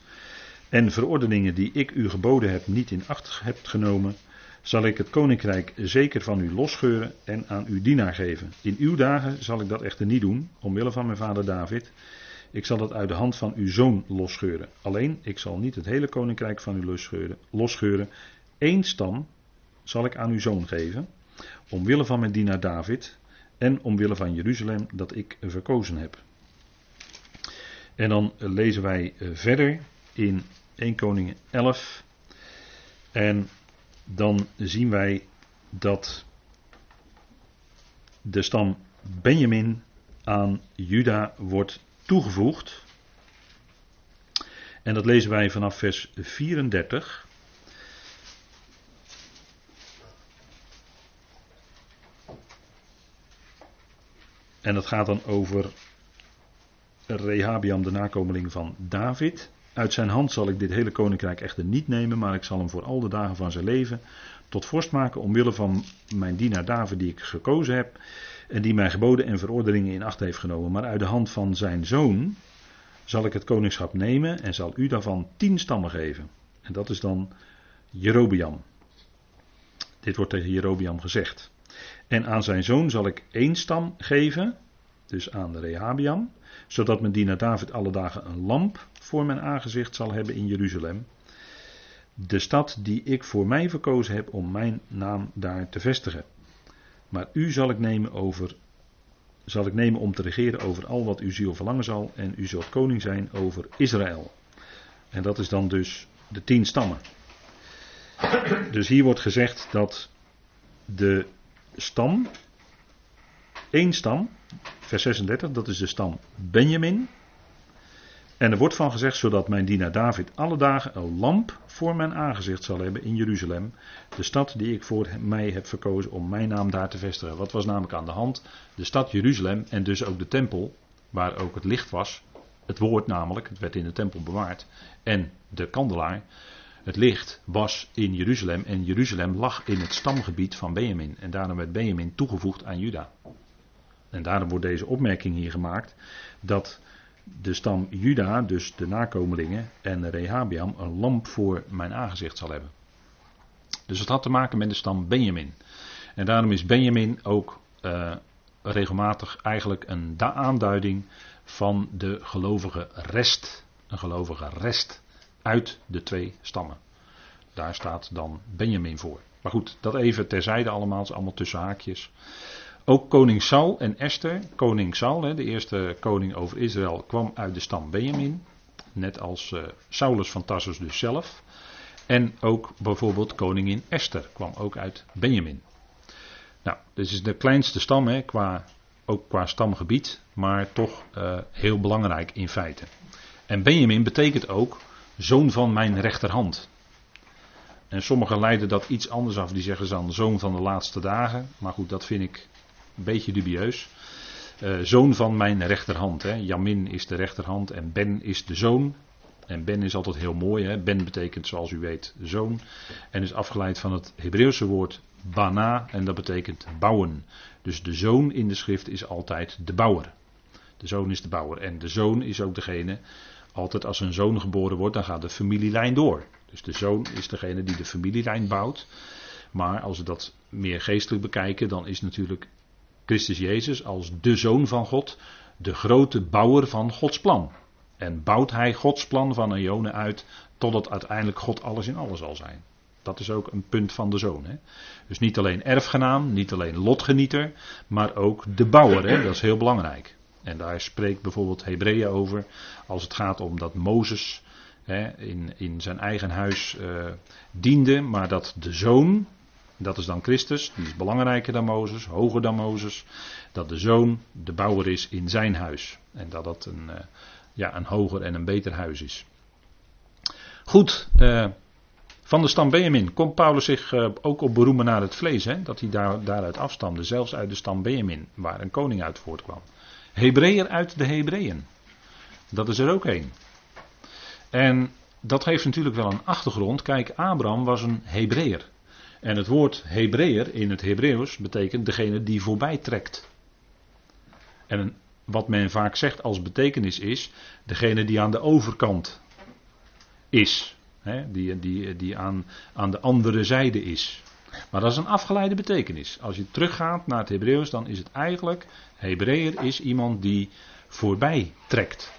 en verordeningen die ik u geboden heb niet in acht hebt genomen, zal ik het koninkrijk zeker van u losscheuren en aan uw dienaar geven. In uw dagen zal ik dat echter niet doen, omwille van mijn vader David. Ik zal het uit de hand van uw zoon losscheuren. Alleen, ik zal niet het hele koninkrijk van u losscheuren. losscheuren. Eén stam zal ik aan uw zoon geven, omwille van mijn dienaar David en omwille van Jeruzalem dat ik verkozen heb. En dan lezen wij eh, verder in 1 Koningen 11. En dan zien wij dat de stam Benjamin aan Juda wordt toegevoegd. En dat lezen wij vanaf vers 34. En dat gaat dan over Rehabiam, de nakomeling van David. Uit zijn hand zal ik dit hele koninkrijk echter niet nemen, maar ik zal hem voor al de dagen van zijn leven tot vorst maken omwille van mijn dienaar David die ik gekozen heb en die mijn geboden en verordeningen in acht heeft genomen. Maar uit de hand van zijn zoon zal ik het koningschap nemen en zal u daarvan tien stammen geven. En dat is dan Jerobiam. Dit wordt tegen Jerobiam gezegd. En aan zijn zoon zal ik één stam geven, dus aan de Rehabiam, zodat mijn dienaar David alle dagen een lamp voor mijn aangezicht zal hebben in Jeruzalem. De stad die ik voor mij verkozen heb om mijn naam daar te vestigen. Maar u zal ik nemen over zal ik nemen om te regeren over al wat uw ziel verlangen zal en u zult koning zijn over Israël. En dat is dan dus de tien stammen. Dus hier wordt gezegd dat de stam, één stam, vers 36, dat is de stam Benjamin. En er wordt van gezegd, zodat mijn dienaar David alle dagen een lamp voor mijn aangezicht zal hebben in Jeruzalem. De stad die ik voor mij heb verkozen om mijn naam daar te vestigen. Wat was namelijk aan de hand? De stad Jeruzalem en dus ook de tempel, waar ook het licht was. Het woord namelijk, het werd in de tempel bewaard. En de kandelaar. Het licht was in Jeruzalem en Jeruzalem lag in het stamgebied van Benjamin. En daarom werd Benjamin toegevoegd aan Juda. En daarom wordt deze opmerking hier gemaakt dat de stam Juda, dus de nakomelingen en Rehabiam, een lamp voor mijn aangezicht zal hebben. Dus het had te maken met de stam Benjamin. En daarom is Benjamin ook uh, regelmatig eigenlijk een aanduiding van de gelovige rest. Een gelovige rest uit de twee stammen. Daar staat dan Benjamin voor. Maar goed, dat even terzijde allemaal, allemaal tussen haakjes. Ook koning Saul en Esther, koning Saul, de eerste koning over Israël, kwam uit de stam Benjamin. Net als uh, Saulus van Tarsus dus zelf. En ook bijvoorbeeld koningin Esther kwam ook uit Benjamin. Nou, dit is de kleinste stam, hè, qua, ook qua stamgebied, maar toch uh, heel belangrijk in feite. En Benjamin betekent ook zoon van mijn rechterhand. En sommigen leiden dat iets anders af. Die zeggen dan zoon van de laatste dagen. Maar goed, dat vind ik een beetje dubieus. Uh, zoon van mijn rechterhand. Hè. Jamin is de rechterhand en Ben is de zoon. En Ben is altijd heel mooi. Hè. Ben betekent, zoals u weet, zoon. En is afgeleid van het Hebreeuwse woord bana. En dat betekent bouwen. Dus de zoon in de schrift is altijd de bouwer. De zoon is de bouwer. En de zoon is ook degene. Altijd als een zoon geboren wordt, dan gaat de familielijn door. Dus de zoon is degene die de familielijn bouwt. Maar als we dat meer geestelijk bekijken, dan is natuurlijk Christus Jezus als de zoon van God de grote bouwer van Gods plan. En bouwt hij Gods plan van Ionen uit totdat uiteindelijk God alles in alles zal zijn. Dat is ook een punt van de zoon. Hè? Dus niet alleen erfgenaam, niet alleen lotgenieter, maar ook de bouwer. Hè? Dat is heel belangrijk. En daar spreekt bijvoorbeeld Hebreeën over als het gaat om dat Mozes hè, in, in zijn eigen huis uh, diende, maar dat de zoon, dat is dan Christus, die is belangrijker dan Mozes, hoger dan Mozes, dat de zoon de bouwer is in zijn huis. En dat dat een, uh, ja, een hoger en een beter huis is. Goed, uh, van de stam Benjamin komt Paulus zich ook op beroemen naar het vlees, hè, dat hij daar, daaruit afstamde, zelfs uit de stam Benjamin, waar een koning uit voortkwam. Hebreeër uit de Hebreeën. Dat is er ook één. En dat heeft natuurlijk wel een achtergrond. Kijk, Abraham was een Hebreeër. En het woord Hebreeër in het Hebreeuws betekent degene die voorbij trekt. En wat men vaak zegt als betekenis is, degene die aan de overkant is. Die die, die aan, aan de andere zijde is. Maar dat is een afgeleide betekenis. Als je teruggaat naar het Hebreeuws, dan is het eigenlijk, Hebreeër is iemand die voorbij trekt.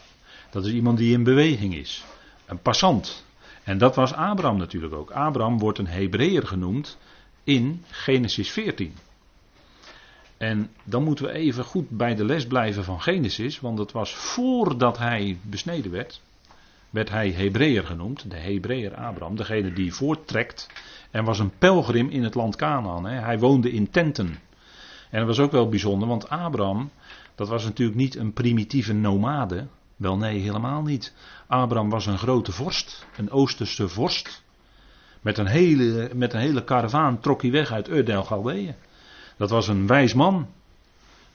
Dat is iemand die in beweging is. Een passant. En dat was Abraham natuurlijk ook. Abraham wordt een Hebreeër genoemd in Genesis 14. En dan moeten we even goed bij de les blijven van Genesis, want het was voordat hij besneden werd, werd hij Hebreeër genoemd, de Hebreeër Abraham, degene die voorttrekt en was een pelgrim in het land Canaan. Hij woonde in tenten. En dat was ook wel bijzonder, want Abraham, dat was natuurlijk niet een primitieve nomade. Wel nee, helemaal niet. Abraham was een grote vorst, een Oosterse vorst. Met een hele, met een hele karavaan trok hij weg uit Ur Galdeeën. Dat was een wijs man.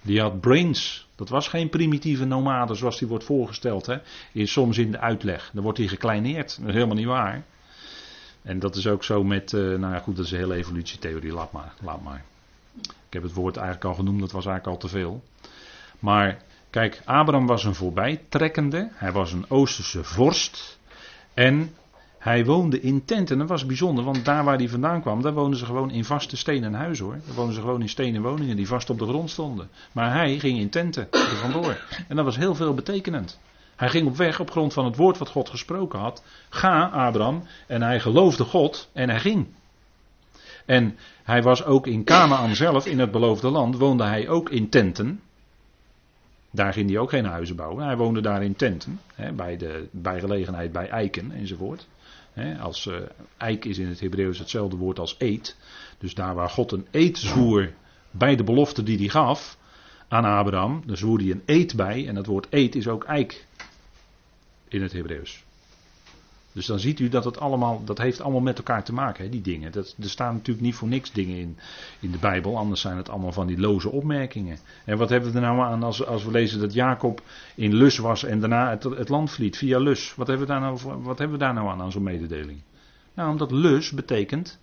Die had brains. Dat was geen primitieve nomade zoals die wordt voorgesteld. Hè? In, soms in de uitleg. Dan wordt hij gekleineerd. Dat is helemaal niet waar. En dat is ook zo met, uh, nou ja goed, dat is een hele evolutietheorie, laat maar, laat maar. Ik heb het woord eigenlijk al genoemd, dat was eigenlijk al te veel. Maar kijk, Abraham was een voorbijtrekkende, hij was een Oosterse vorst en hij woonde in tenten. Dat was bijzonder, want daar waar hij vandaan kwam, daar woonden ze gewoon in vaste stenen huizen hoor. Daar woonden ze gewoon in stenen woningen die vast op de grond stonden. Maar hij ging in tenten er vandoor. En dat was heel veel betekenend. Hij ging op weg op grond van het woord wat God gesproken had. Ga, Abraham. En hij geloofde God en hij ging. En hij was ook in Canaan zelf, in het beloofde land, woonde hij ook in tenten. Daar ging hij ook geen huizen bouwen. Hij woonde daar in tenten. Hè, bij, de, bij gelegenheid bij eiken enzovoort. Als uh, eik is in het Hebreeuws hetzelfde woord als eet. Dus daar waar God een eed zwoer bij de belofte die hij gaf aan Abraham, dan zwoer hij een eed bij. En dat woord eed is ook eik in het Hebreeuws. Dus dan ziet u dat het allemaal, dat heeft allemaal met elkaar te maken, hè, die dingen. Dat, er staan natuurlijk niet voor niks dingen in, in de Bijbel, anders zijn het allemaal van die loze opmerkingen. En wat hebben we er nou aan als, als we lezen dat Jacob in Lus was en daarna het, land vliet via Lus? Wat hebben we daar nou, wat hebben we daar nou aan, aan zo'n mededeling? Nou, omdat Lus betekent,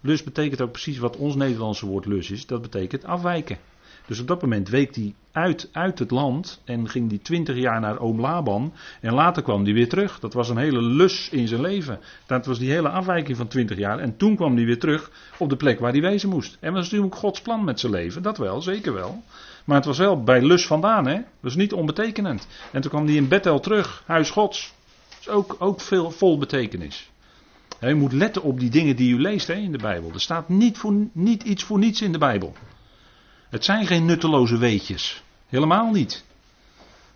Lus betekent ook precies wat ons Nederlandse woord Lus is, dat betekent afwijken. Dus op dat moment week hij uit, uit het land en ging hij twintig jaar naar oom Laban. En later kwam hij weer terug. Dat was een hele lus in zijn leven. Dat was die hele afwijking van twintig jaar. En toen kwam hij weer terug op de plek waar hij wezen moest. En dat was natuurlijk Gods plan met zijn leven. Dat wel, zeker wel. Maar het was wel bij lus vandaan, hè. Dat is niet onbetekenend. En toen kwam hij in Bethel terug, huis Gods. Dat is ook, ook veel vol betekenis. Je moet letten op die dingen die u leest hè, in de Bijbel. Er staat niet, voor, niet iets voor niets in de Bijbel. Het zijn geen nutteloze weetjes. Helemaal niet.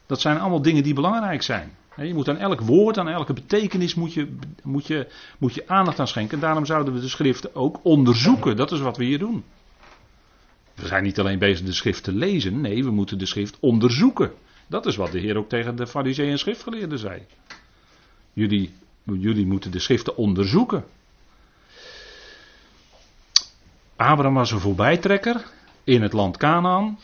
Dat zijn allemaal dingen die belangrijk zijn. Je moet aan elk woord, aan elke betekenis moet je, moet je, aandacht aan schenken. Daarom zouden we de schriften ook onderzoeken. Dat is wat we hier doen. We zijn niet alleen bezig de schrift te lezen. Nee, we moeten de schrift onderzoeken. Dat is wat de Heer ook tegen de fariseeën en schriftgeleerden zei. Jullie, jullie moeten de schriften onderzoeken. Abraham was een voorbijtrekker in het land Canaan.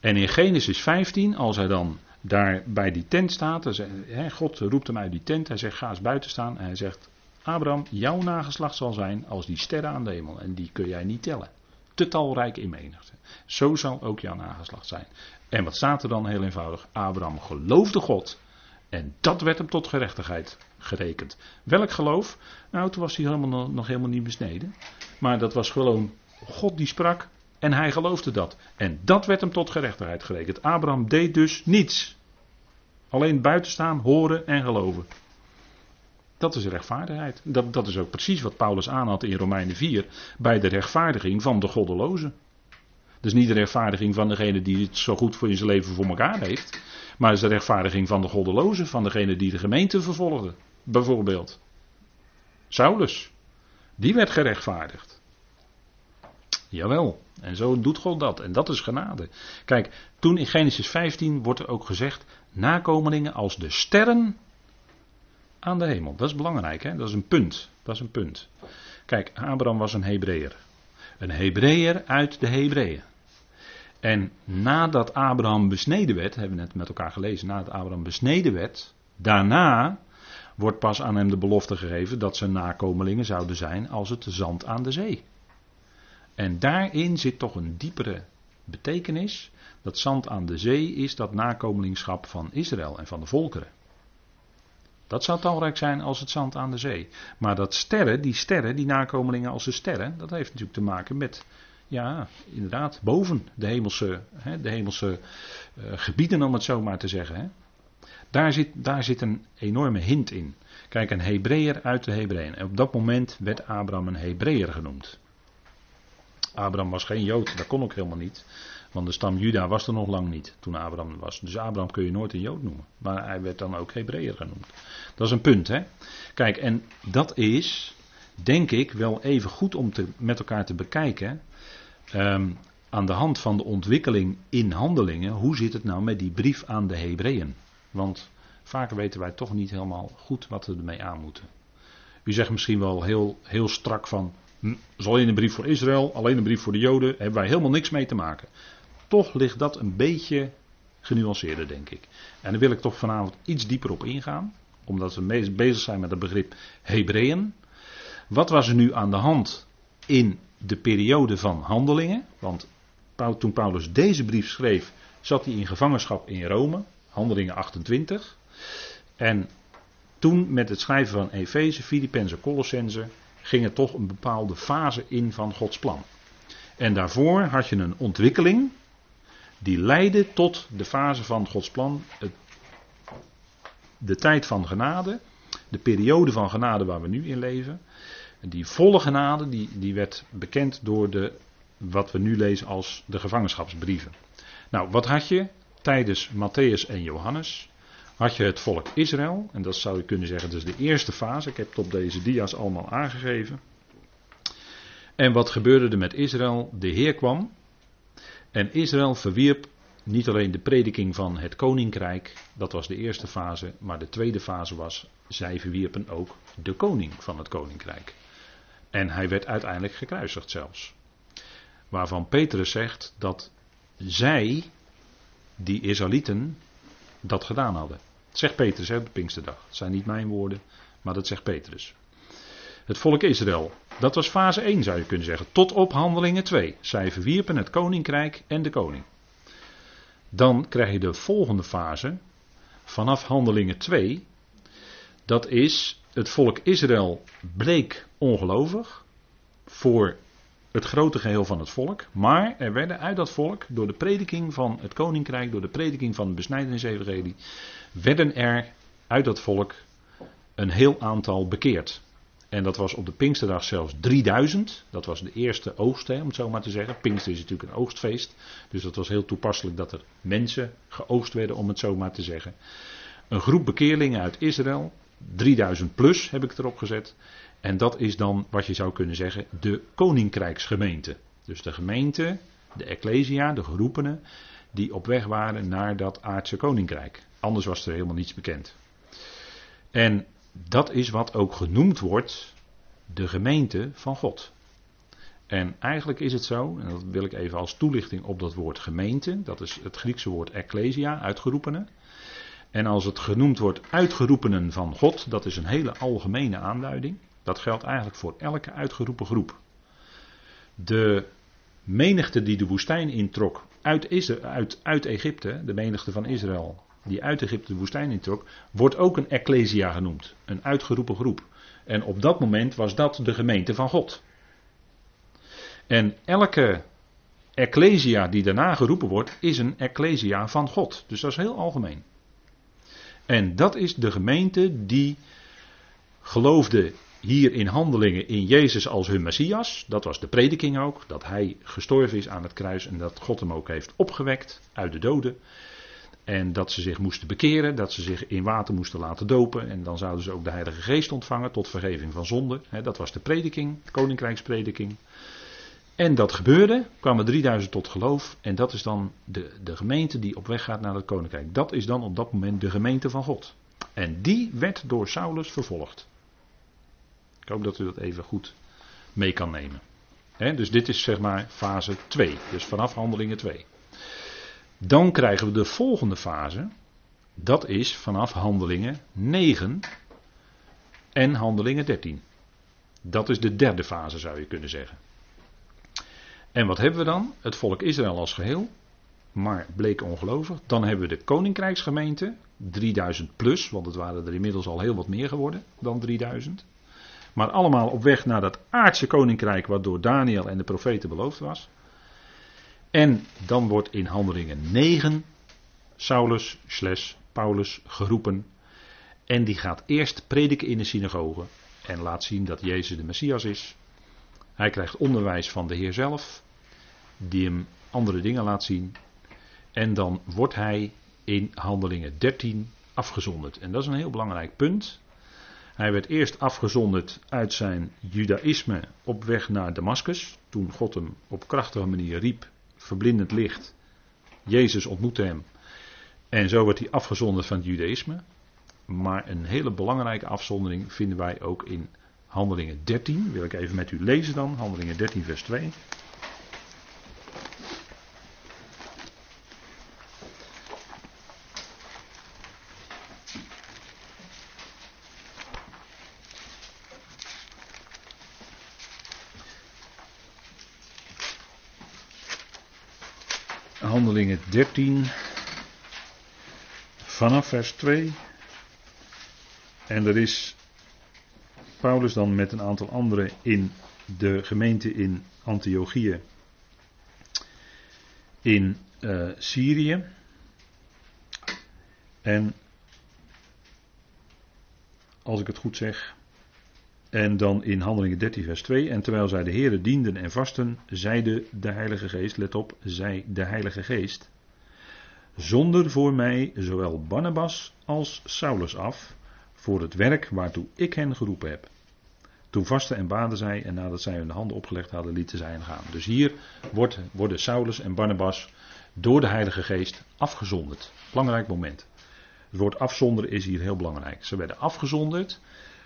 En in Genesis 15, als hij dan daar bij die tent staat, God roept hem uit die tent, hij zegt ga eens buiten staan en hij zegt, Abraham, jouw nageslacht zal zijn als die sterren aan de hemel en die kun jij niet tellen. Te talrijk in menigte. Zo zal ook jouw nageslacht zijn. En wat staat er dan heel eenvoudig? Abraham geloofde God en dat werd hem tot gerechtigheid gerekend. Welk geloof? Nou, toen was hij helemaal, nog helemaal niet besneden. Maar dat was gewoon God die sprak en hij geloofde dat. En dat werd hem tot gerechtigheid gerekend. Abraham deed dus niets. Alleen buiten staan, horen en geloven. Dat is rechtvaardigheid. Dat, dat is ook precies wat Paulus aanhad in Romeinen 4 bij de rechtvaardiging van de goddelozen. Dus niet de rechtvaardiging van degene die het zo goed voor in zijn leven voor elkaar heeft. Maar is de rechtvaardiging van de goddelozen, van degene die de gemeente vervolgde. Bijvoorbeeld. Saulus. Die werd gerechtvaardigd. Jawel. En zo doet God dat. En dat is genade. Kijk, toen in Genesis 15 wordt er ook gezegd: nakomelingen als de sterren aan de hemel. Dat is belangrijk, hè? Dat is een punt. Dat is een punt. Kijk, Abraham was een Hebreeër. Een Hebreeër uit de Hebreeën. En nadat Abraham besneden werd, hebben we net met elkaar gelezen, nadat Abraham besneden werd, daarna wordt pas aan hem de belofte gegeven dat zijn nakomelingen zouden zijn als het zand aan de zee. En daarin zit toch een diepere betekenis. Dat zand aan de zee is dat nakomelingschap van Israël en van de volkeren. Dat zou talrijk zijn als het zand aan de zee. Maar dat sterren, die sterren, die nakomelingen als de sterren, dat heeft natuurlijk te maken met, ja, inderdaad, boven de hemelse, hè, de hemelse uh, gebieden, om het zo maar te zeggen. Hè. Daar, zit, daar zit een enorme hint in. Kijk, een Hebreeër uit de Hebreeën. En op dat moment werd Abraham een Hebreeër genoemd. Abraham was geen Jood, dat kon ook helemaal niet. Want de stam Juda was er nog lang niet toen Abraham was. Dus Abraham kun je nooit een Jood noemen. Maar hij werd dan ook Hebreeër genoemd. Dat is een punt, hè. Kijk, en dat is, denk ik, wel even goed om te, met elkaar te bekijken. Um, aan de hand van de ontwikkeling in handelingen. Hoe zit het nou met die brief aan de Hebreeën? Want vaak weten wij toch niet helemaal goed wat we ermee aan moeten. U zegt misschien wel heel, heel strak van. Is alleen een brief voor Israël, alleen een brief voor de Joden, hebben wij helemaal niks mee te maken. Toch ligt dat een beetje genuanceerder, denk ik. En daar wil ik toch vanavond iets dieper op ingaan, omdat we bezig zijn met het begrip Hebreeën. Wat was er nu aan de hand in de periode van handelingen? Want toen Paulus deze brief schreef, zat hij in gevangenschap in Rome, handelingen 28. En toen met het schrijven van Efeze, Filippenzen, Colossense ging er toch een bepaalde fase in van Gods plan. En daarvoor had je een ontwikkeling die leidde tot de fase van Gods plan, de tijd van genade, de periode van genade waar we nu in leven. Die volle genade die, die werd bekend door de, wat we nu lezen als de gevangenschapsbrieven. Nou, wat had je tijdens Matthäus en Johannes? Had je het volk Israël, en dat zou je kunnen zeggen, dat is de eerste fase. Ik heb het op deze dia's allemaal aangegeven. En wat gebeurde er met Israël? De Heer kwam en Israël verwierp niet alleen de prediking van het koninkrijk, dat was de eerste fase, maar de tweede fase was, zij verwierpen ook de koning van het koninkrijk. En hij werd uiteindelijk gekruisigd zelfs. Waarvan Petrus zegt dat zij, die Israëlieten, dat gedaan hadden. Zegt Petrus hè, op de Pinksterdag. Het zijn niet mijn woorden, maar dat zegt Petrus. Het volk Israël, dat was fase 1 zou je kunnen zeggen. Tot op handelingen 2. Zij verwierpen het koninkrijk en de koning. Dan krijg je de volgende fase. Vanaf handelingen 2. Dat is het volk Israël bleek ongelovig. Voor het grote geheel van het volk. Maar er werden uit dat volk, door de prediking van het koninkrijk, door de prediking van de besnijdenis-evangelie, werden er uit dat volk een heel aantal bekeerd. En dat was op de Pinksterdag zelfs 3000. Dat was de eerste oogst, om het zo maar te zeggen. Pinkster is natuurlijk een oogstfeest. Dus dat was heel toepasselijk dat er mensen geoogst werden, om het zo maar te zeggen. Een groep bekeerlingen uit Israël. 3000 plus heb ik erop gezet. En dat is dan wat je zou kunnen zeggen de koninkrijksgemeente. Dus de gemeente, de ecclesia, de geroepenen, die op weg waren naar dat aardse koninkrijk. Anders was er helemaal niets bekend. En dat is wat ook genoemd wordt de gemeente van God. En eigenlijk is het zo, en dat wil ik even als toelichting op dat woord gemeente, dat is het Griekse woord ecclesia, uitgeroepenen. En als het genoemd wordt uitgeroepenen van God, dat is een hele algemene aanduiding. Dat geldt eigenlijk voor elke uitgeroepen groep. De menigte die de woestijn introk uit, uit, uit Egypte, de menigte van Israël, die uit Egypte de woestijn introk, wordt ook een ecclesia genoemd. Een uitgeroepen groep. En op dat moment was dat de gemeente van God. En elke ecclesia die daarna geroepen wordt, is een ecclesia van God. Dus dat is heel algemeen. En dat is de gemeente die geloofden hier in handelingen in Jezus als hun Messias. Dat was de prediking ook. Dat hij gestorven is aan het kruis en dat God hem ook heeft opgewekt uit de doden. En dat ze zich moesten bekeren, dat ze zich in water moesten laten dopen. En dan zouden ze ook de Heilige Geest ontvangen tot vergeving van zonde. Dat was de prediking, koninkrijksprediking. En dat gebeurde, kwamen 3000 tot geloof. En dat is dan de, de gemeente die op weg gaat naar het koninkrijk. Dat is dan op dat moment de gemeente van God. En die werd door Saulus vervolgd. Ik hoop dat u dat even goed mee kan nemen. dus dit is zeg maar fase 2. Dus vanaf handelingen 2. Dan krijgen we de volgende fase. Dat is vanaf handelingen 9 en handelingen 13. Dat is de derde fase zou je kunnen zeggen. En wat hebben we dan? Het volk Israël als geheel, maar bleek ongelovig. Dan hebben we de koninkrijksgemeente, 3000 plus, want het waren er inmiddels al heel wat meer geworden dan 3000. Maar allemaal op weg naar dat aardse koninkrijk waardoor Daniel en de profeten beloofd was. En dan wordt in handelingen 9 Saulus slash Paulus geroepen. En die gaat eerst prediken in de synagoge en laat zien dat Jezus de Messias is. Hij krijgt onderwijs van de Heer zelf, die hem andere dingen laat zien. En dan wordt hij in Handelingen 13 afgezonderd. En dat is een heel belangrijk punt. Hij werd eerst afgezonderd uit zijn judaïsme op weg naar Damascus. Toen God hem op krachtige manier riep, verblindend licht. Jezus ontmoette hem. En zo werd hij afgezonderd van het judaïsme. Maar een hele belangrijke afzondering vinden wij ook in Handelingen 13. Wil ik even met u lezen dan. Handelingen 13, vers 2. Handelingen 13, vanaf vers 2. En er is Paulus dan met een aantal anderen in de gemeente in Antiochië in uh, Syrië. En als ik het goed zeg. En dan in Handelingen 13, vers 2. En terwijl zij de Heren dienden en vasten, zeide de Heilige Geest, let op, zei de Heilige Geest. Zonder voor mij zowel Barnabas als Saulus af, voor het werk waartoe ik hen geroepen heb. Toen vasten en baden zij en nadat zij hun handen opgelegd hadden, lieten zij hen gaan. Dus hier worden Saulus en Barnabas door de Heilige Geest afgezonderd. Belangrijk moment. Het woord afzonderen is hier heel belangrijk. Ze werden afgezonderd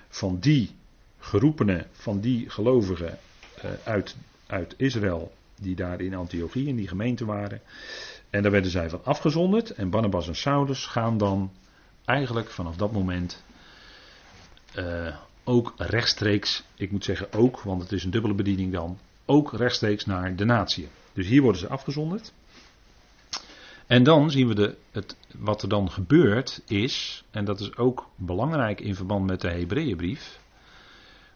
van die geroepenen, van die gelovigen uh, uit, uit Israël, die daar in Antiochie in die gemeente waren. En daar werden zij van afgezonderd. En Barnabas en Saulus gaan dan eigenlijk vanaf dat moment uh, ook rechtstreeks, ik moet zeggen ook, want het is een dubbele bediening dan, ook rechtstreeks naar de natie. Dus hier worden ze afgezonderd. En dan zien we de, het, wat er dan gebeurt is, en dat is ook belangrijk in verband met de Hebreeënbrief.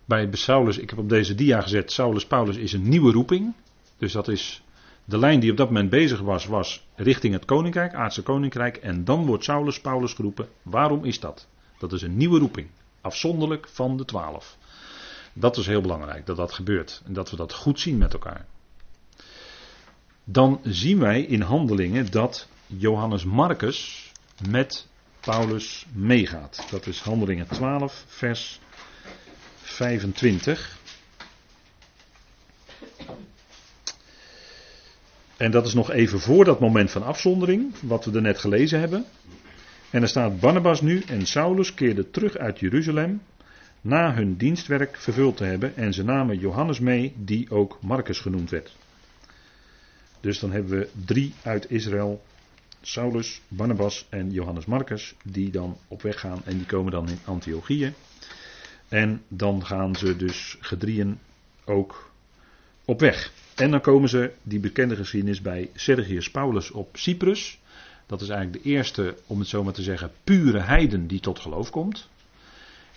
Bij Saulus, ik heb op deze dia gezet, Saulus Paulus is een nieuwe roeping. Dus dat is de lijn die op dat moment bezig was, was richting het koninkrijk, aardse koninkrijk. En dan wordt Saulus Paulus geroepen. Waarom is dat? Dat is een nieuwe roeping. Afzonderlijk van de twaalf. Dat is heel belangrijk dat dat gebeurt en dat we dat goed zien met elkaar. Dan zien wij in handelingen dat Johannes Marcus met Paulus meegaat. Dat is handelingen 12, vers 25. En dat is nog even voor dat moment van afzondering, wat we er net gelezen hebben. En er staat Barnabas nu en Saulus keerden terug uit Jeruzalem na hun dienstwerk vervuld te hebben en ze namen Johannes mee die ook Marcus genoemd werd. Dus dan hebben we drie uit Israël, Saulus, Barnabas en Johannes Marcus, die dan op weg gaan en die komen dan in Antiochieën. En dan gaan ze dus gedrieën ook op weg. En dan komen ze, die bekende geschiedenis, bij Sergius Paulus op Cyprus. Dat is eigenlijk de eerste, om het zo maar te zeggen, pure heiden die tot geloof komt.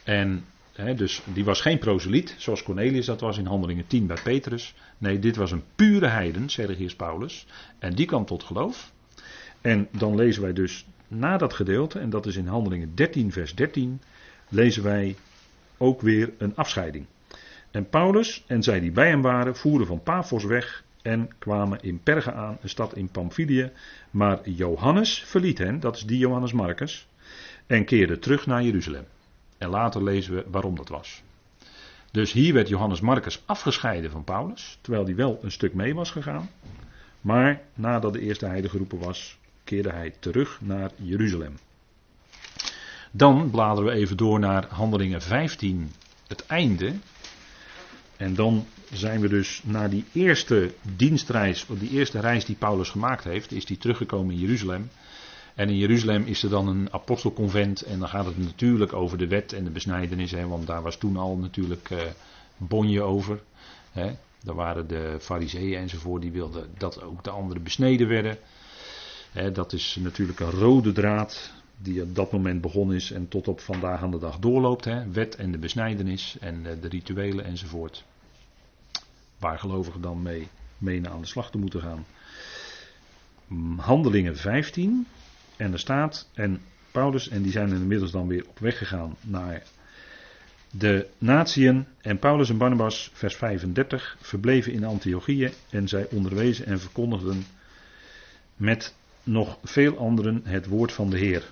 En dus die was geen proseliet, zoals Cornelius dat was in Handelingen 10 bij Petrus. Nee, dit was een pure heiden, Sergius Paulus. En die kwam tot geloof. En dan lezen wij dus na dat gedeelte, en dat is in Handelingen 13, vers 13, lezen wij ook weer een afscheiding. En Paulus en zij die bij hem waren, voeren van Paphos weg en kwamen in Perge aan, een stad in Pamphylië. Maar Johannes verliet hen, dat is die Johannes Marcus, en keerde terug naar Jeruzalem. En later lezen we waarom dat was. Dus hier werd Johannes Marcus afgescheiden van Paulus, terwijl hij wel een stuk mee was gegaan. Maar nadat de eerste heide geroepen was, keerde hij terug naar Jeruzalem. Dan bladeren we even door naar Handelingen 15, het einde. En dan zijn we dus na die eerste dienstreis, die eerste reis die Paulus gemaakt heeft, is hij teruggekomen in Jeruzalem. En in Jeruzalem is er dan een apostelconvent en dan gaat het natuurlijk over de wet en de besnijdenis, hè, want daar was toen al natuurlijk uh, bonje over. Hè. Daar waren de fariseeën enzovoort, die wilden dat ook de anderen besneden werden. Hè, dat is natuurlijk een rode draad die op dat moment begonnen is en tot op vandaag aan de dag doorloopt. Hè. Wet en de besnijdenis en de rituelen enzovoort. Waar gelovigen dan mee, mee aan de slag te moeten gaan. Handelingen 15. En er staat, en Paulus, en die zijn inmiddels dan weer op weg gegaan naar de natieën. En Paulus en Barnabas, vers 35, verbleven in Antiochië en zij onderwezen en verkondigden met nog veel anderen het woord van de Heer.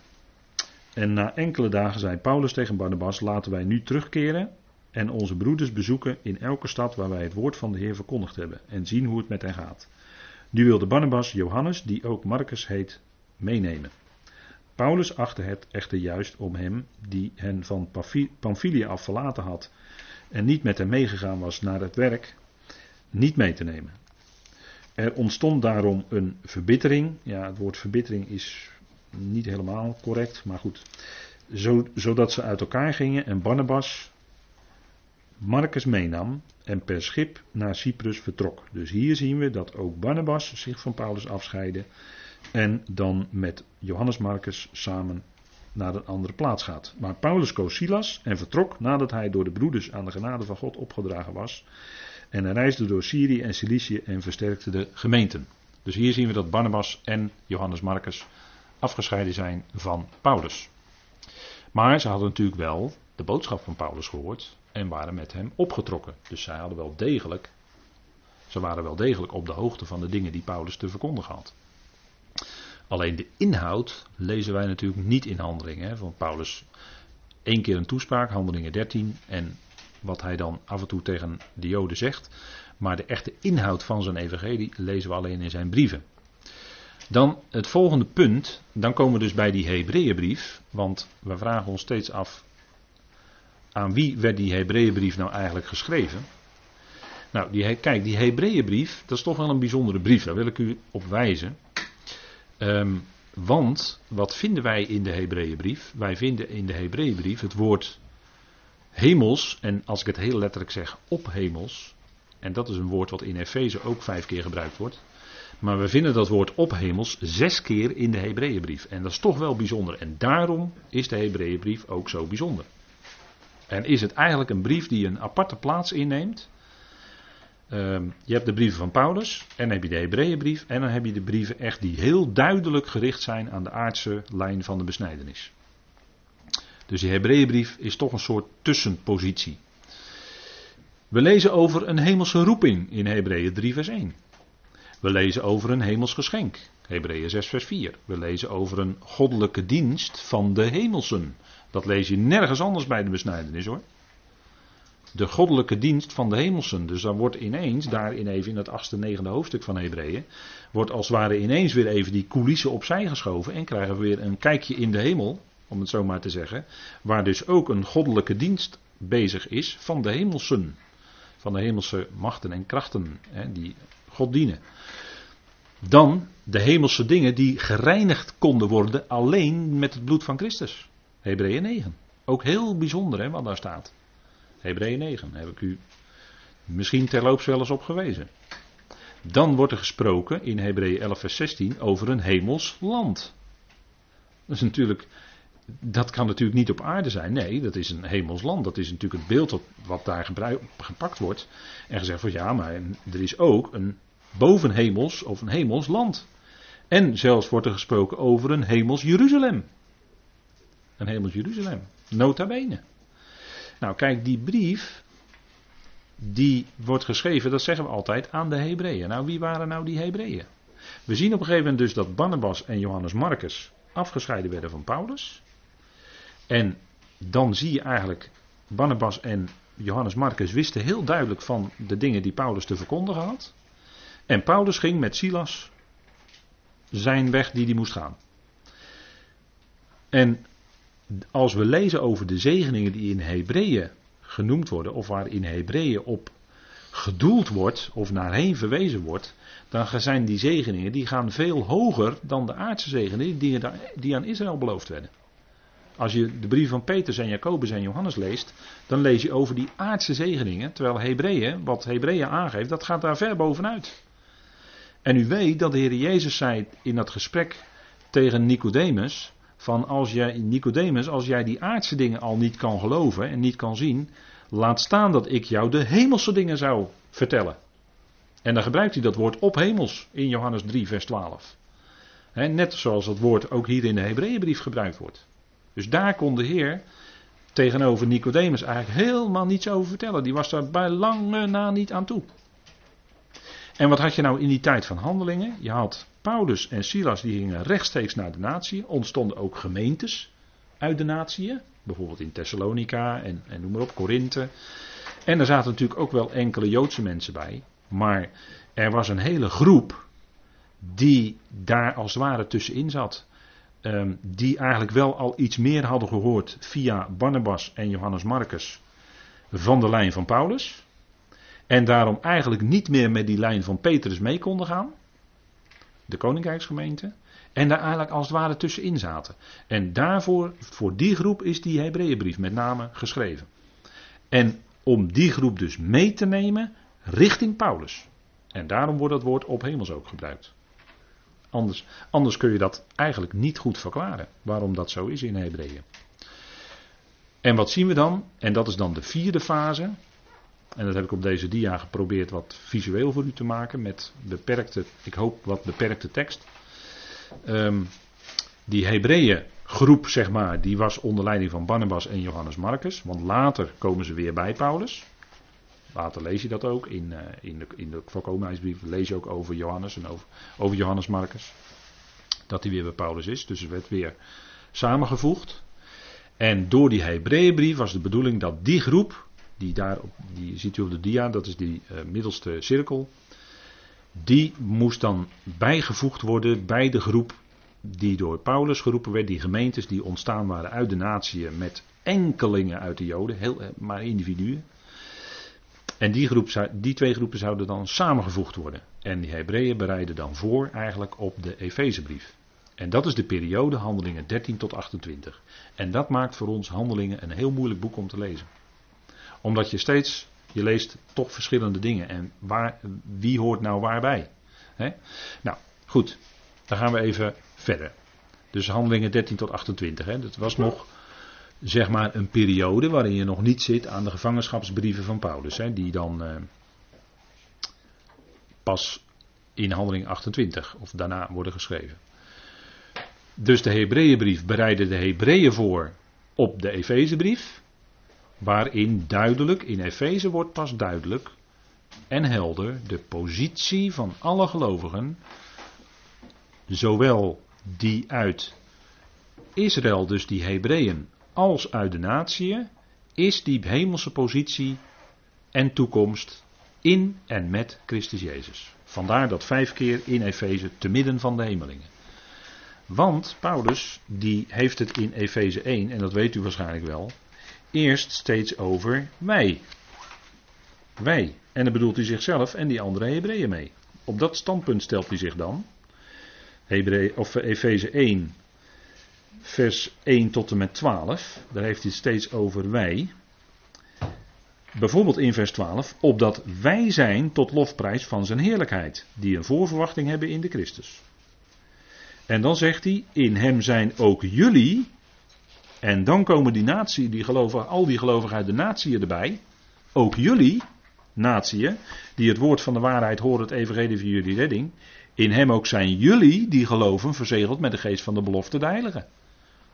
En na enkele dagen zei Paulus tegen Barnabas: Laten wij nu terugkeren en onze broeders bezoeken in elke stad waar wij het woord van de Heer verkondigd hebben en zien hoe het met hen gaat. Nu wilde Barnabas Johannes, die ook Marcus heet, meenemen. Paulus achtte het echter juist om hem, die hen van Pamphylia af verlaten had en niet met hem meegegaan was naar het werk, niet mee te nemen. Er ontstond daarom een verbittering. Ja, het woord verbittering is niet helemaal correct, maar goed. Zo, zodat ze uit elkaar gingen en Barnabas Marcus meenam en per schip naar Cyprus vertrok. Dus hier zien we dat ook Barnabas zich van Paulus afscheidde en dan met Johannes Marcus samen naar een andere plaats gaat. Maar Paulus koos Silas en vertrok nadat hij door de broeders aan de genade van God opgedragen was. En hij reisde door Syrië en Cilicië en versterkte de gemeenten. Dus hier zien we dat Barnabas en Johannes Marcus afgescheiden zijn van Paulus. Maar ze hadden natuurlijk wel de boodschap van Paulus gehoord en waren met hem opgetrokken. Dus zij hadden wel degelijk, ze waren wel degelijk op de hoogte van de dingen die Paulus te verkondigen had. Alleen de inhoud lezen wij natuurlijk niet in handelingen. Van Paulus één keer een toespraak, handelingen 13, en wat hij dan af en toe tegen de Joden zegt. Maar de echte inhoud van zijn evangelie lezen we alleen in zijn brieven. Dan het volgende punt, dan komen we dus bij die Hebreeënbrief, want we vragen ons steeds af aan wie werd die Hebreeënbrief nou eigenlijk geschreven? Nou, die, kijk, die Hebreeënbrief, dat is toch wel een bijzondere brief, daar wil ik u op wijzen. Um, want wat vinden wij in de Hebreeënbrief? Wij vinden in de Hebreeënbrief het woord hemels, en als ik het heel letterlijk zeg, op hemels. En dat is een woord wat in Efeze ook vijf keer gebruikt wordt. Maar we vinden dat woord op hemels zes keer in de Hebreeënbrief. En dat is toch wel bijzonder. En daarom is de Hebreeënbrief ook zo bijzonder. En is het eigenlijk een brief die een aparte plaats inneemt Ehm, je hebt de brieven van Paulus en dan heb je de Hebreeënbrief en dan heb je de brieven echt die heel duidelijk gericht zijn aan de aardse lijn van de besnijdenis. Dus die Hebreeënbrief is toch een soort tussenpositie. We lezen over een hemelse roeping in Hebreeën 3 vers 1. We lezen over een hemels geschenk. Hebreeën 6 vers 4. We lezen over een goddelijke dienst van de hemelsen. Dat lees je nergens anders bij de besnijdenis hoor de goddelijke dienst van de hemelsen. Dus dan wordt ineens, daarin even in het achtste, negende hoofdstuk van Hebreeën, wordt als het ware ineens weer even die coulissen opzij geschoven en krijgen we weer een kijkje in de hemel, om het zo maar te zeggen, waar dus ook een goddelijke dienst bezig is van de hemelsen. Van de hemelse machten en krachten hè, die God dienen. Dan de hemelse dingen die gereinigd konden worden alleen met het bloed van Christus. Hebreeën 9. Ook heel bijzonder hè, wat daar staat. Hebreeën 9, heb ik u misschien terloops wel eens op gewezen. Dan wordt er gesproken in Hebreeën 11 vers 16 over een hemels land. Dat is natuurlijk, dat kan natuurlijk niet op aarde zijn. Nee, dat is een hemels land. Dat is natuurlijk het beeld wat daar gepakt wordt. En gezegd van ja, maar er is ook een bovenhemels of een hemels land. En zelfs wordt er gesproken over een hemels Jeruzalem. Een hemels Jeruzalem. Nota bene. Nou, kijk, die brief, die wordt geschreven, dat zeggen we altijd, aan de Hebreeën. Nou, wie waren nou die Hebreeën? We zien op een gegeven moment dus dat Barnabas en Johannes Marcus afgescheiden werden van Paulus. En dan zie je eigenlijk, Barnabas en Johannes Marcus wisten heel duidelijk van de dingen die Paulus te verkondigen had. En Paulus ging met Silas zijn weg die hij moest gaan. En als we lezen over de zegeningen die in Hebreeën genoemd worden, of waar in Hebreeën op gedoeld wordt, of naarheen verwezen wordt, dan zijn die zegeningen, die gaan veel hoger dan de aardse zegeningen die, aan Israël beloofd werden. Als je de brief van Petrus en Jacobus en Johannes leest, dan lees je over die aardse zegeningen, terwijl Hebreeën, wat Hebreeën aangeeft, dat gaat daar ver bovenuit. En u weet dat de Heer Jezus zei in dat gesprek tegen Nicodemus, van als jij, Nicodemus, als jij die aardse dingen al niet kan geloven en niet kan zien, laat staan dat ik jou de hemelse dingen zou vertellen. En dan gebruikt hij dat woord op hemels in Johannes 3, vers 12. net zoals dat woord ook hier in de Hebreeënbrief gebruikt wordt. Dus daar kon de Heer tegenover Nicodemus eigenlijk helemaal niets over vertellen. Die was daar bij lange na niet aan toe. En wat had je nou in die tijd van handelingen? Je had Paulus en Silas die gingen rechtstreeks naar de natie. Ontstonden ook gemeentes uit de natie. Bijvoorbeeld in Thessalonica en, en noem maar op, Korinthe. En er zaten natuurlijk ook wel enkele Joodse mensen bij. Maar er was een hele groep die daar als het ware tussenin zat. Um, die eigenlijk wel al iets meer hadden gehoord via Barnabas en Johannes Marcus van de lijn van Paulus. En daarom eigenlijk niet meer met die lijn van Petrus mee konden gaan. De koninkrijksgemeente. En daar eigenlijk als het ware tussenin zaten. En daarvoor, voor die groep is die Hebreeënbrief met name geschreven. En om die groep dus mee te nemen richting Paulus. En daarom wordt dat woord op hemels ook gebruikt. Anders, anders kun je dat eigenlijk niet goed verklaren. Waarom dat zo is in Hebreeën. En wat zien we dan? En dat is dan de vierde fase. En dat heb ik op deze dia geprobeerd wat visueel voor u te maken. Met beperkte, ik hoop wat beperkte tekst. Um, die Hebreeën groep, zeg maar, die was onder leiding van Barnabas en Johannes Marcus. Want later komen ze weer bij Paulus. Later lees je dat ook. In, uh, in de, in de voorkomenheidsbrief lees je ook over Johannes en over, over Johannes Marcus. Dat hij weer bij Paulus is. Dus het werd weer samengevoegd. En door die Hebreeënbrief was de bedoeling dat die groep, die daar, die ziet u op de dia, dat is die uh, middelste cirkel. Die moest dan bijgevoegd worden bij de groep die door Paulus geroepen werd. Die gemeentes die ontstaan waren uit de natieën met enkelingen uit de Joden, heel, eh, maar individuen. En die, groep, die twee groepen zouden dan samengevoegd worden. En die Hebreeën bereiden dan voor eigenlijk op de Efezebrief. En dat is de periode handelingen 13 tot 28. En dat maakt voor ons handelingen een heel moeilijk boek om te lezen. Omdat je steeds, je leest toch verschillende dingen. En waar, wie hoort nou waarbij? Nou, goed. Dan gaan we even verder. Dus handelingen 13 tot 28. Hè. Dat was nog zeg maar een periode waarin je nog niet zit aan de gevangenschapsbrieven van Paulus. Hè, die dan eh, pas in handeling 28 of daarna worden geschreven. Dus de Hebreeënbrief bereidde de Hebreeën voor op de Efezebrief. Waarin duidelijk, in Efeze wordt pas duidelijk en helder de positie van alle gelovigen. Zowel die uit Israël, dus die Hebreeën, als uit de natie, is die hemelse positie en toekomst in en met Christus Jezus. Vandaar dat vijf keer in Efeze te midden van de hemelingen. Want Paulus, die heeft het in Efeze 1, en dat weet u waarschijnlijk wel, eerst steeds over wij. Wij. En dan bedoelt hij zichzelf en die andere Hebreeën mee. Op dat standpunt stelt hij zich dan. Of Efeze 1, vers 1 tot en met 12. Daar heeft hij steeds over wij. Bijvoorbeeld in vers 12, opdat wij zijn tot lofprijs van zijn heerlijkheid, die een voorverwachting hebben in de Christus. En dan zegt hij, in hem zijn ook jullie, en dan komen die natie, die gelovigen, al die gelovigen uit de natie erbij, ook jullie, natie, die het woord van de waarheid horen, het evangelie van jullie redding, in hem ook zijn jullie, die geloven, verzegeld met de geest van de belofte de heiligen.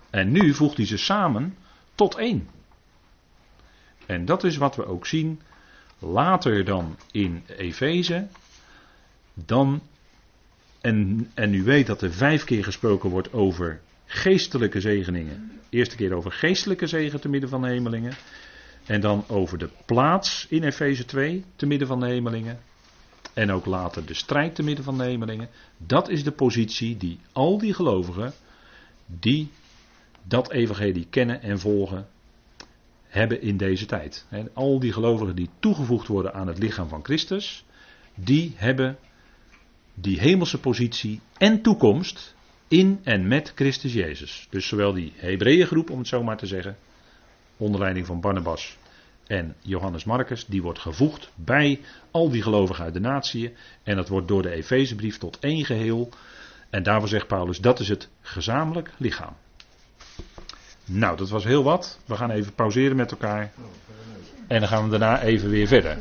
En nu voegt hij ze samen tot één. En dat is wat we ook zien later dan in Efeze. Dan, en, en u weet dat er vijf keer gesproken wordt over geestelijke zegeningen. Eerste keer over geestelijke zegen te midden van de hemelingen. En dan over de plaats in Efeze 2 te midden van de hemelingen. En ook later de strijd te midden van de hemelingen. Dat is de positie die al die gelovigen die dat evangelie kennen en volgen, hebben in deze tijd. al die gelovigen die toegevoegd worden aan het lichaam van Christus, die hebben die hemelse positie en toekomst in en met Christus Jezus. Dus zowel die Hebreeëngroep, om het zo maar te zeggen, onder leiding van Barnabas en Johannes Marcus, die wordt gevoegd bij al die gelovigen uit de natieën. En dat wordt door de Efezebrief tot één geheel. En daarvoor zegt Paulus, dat is het gezamenlijk lichaam. Nou, dat was heel wat. We gaan even pauzeren met elkaar. En dan gaan we daarna even weer verder.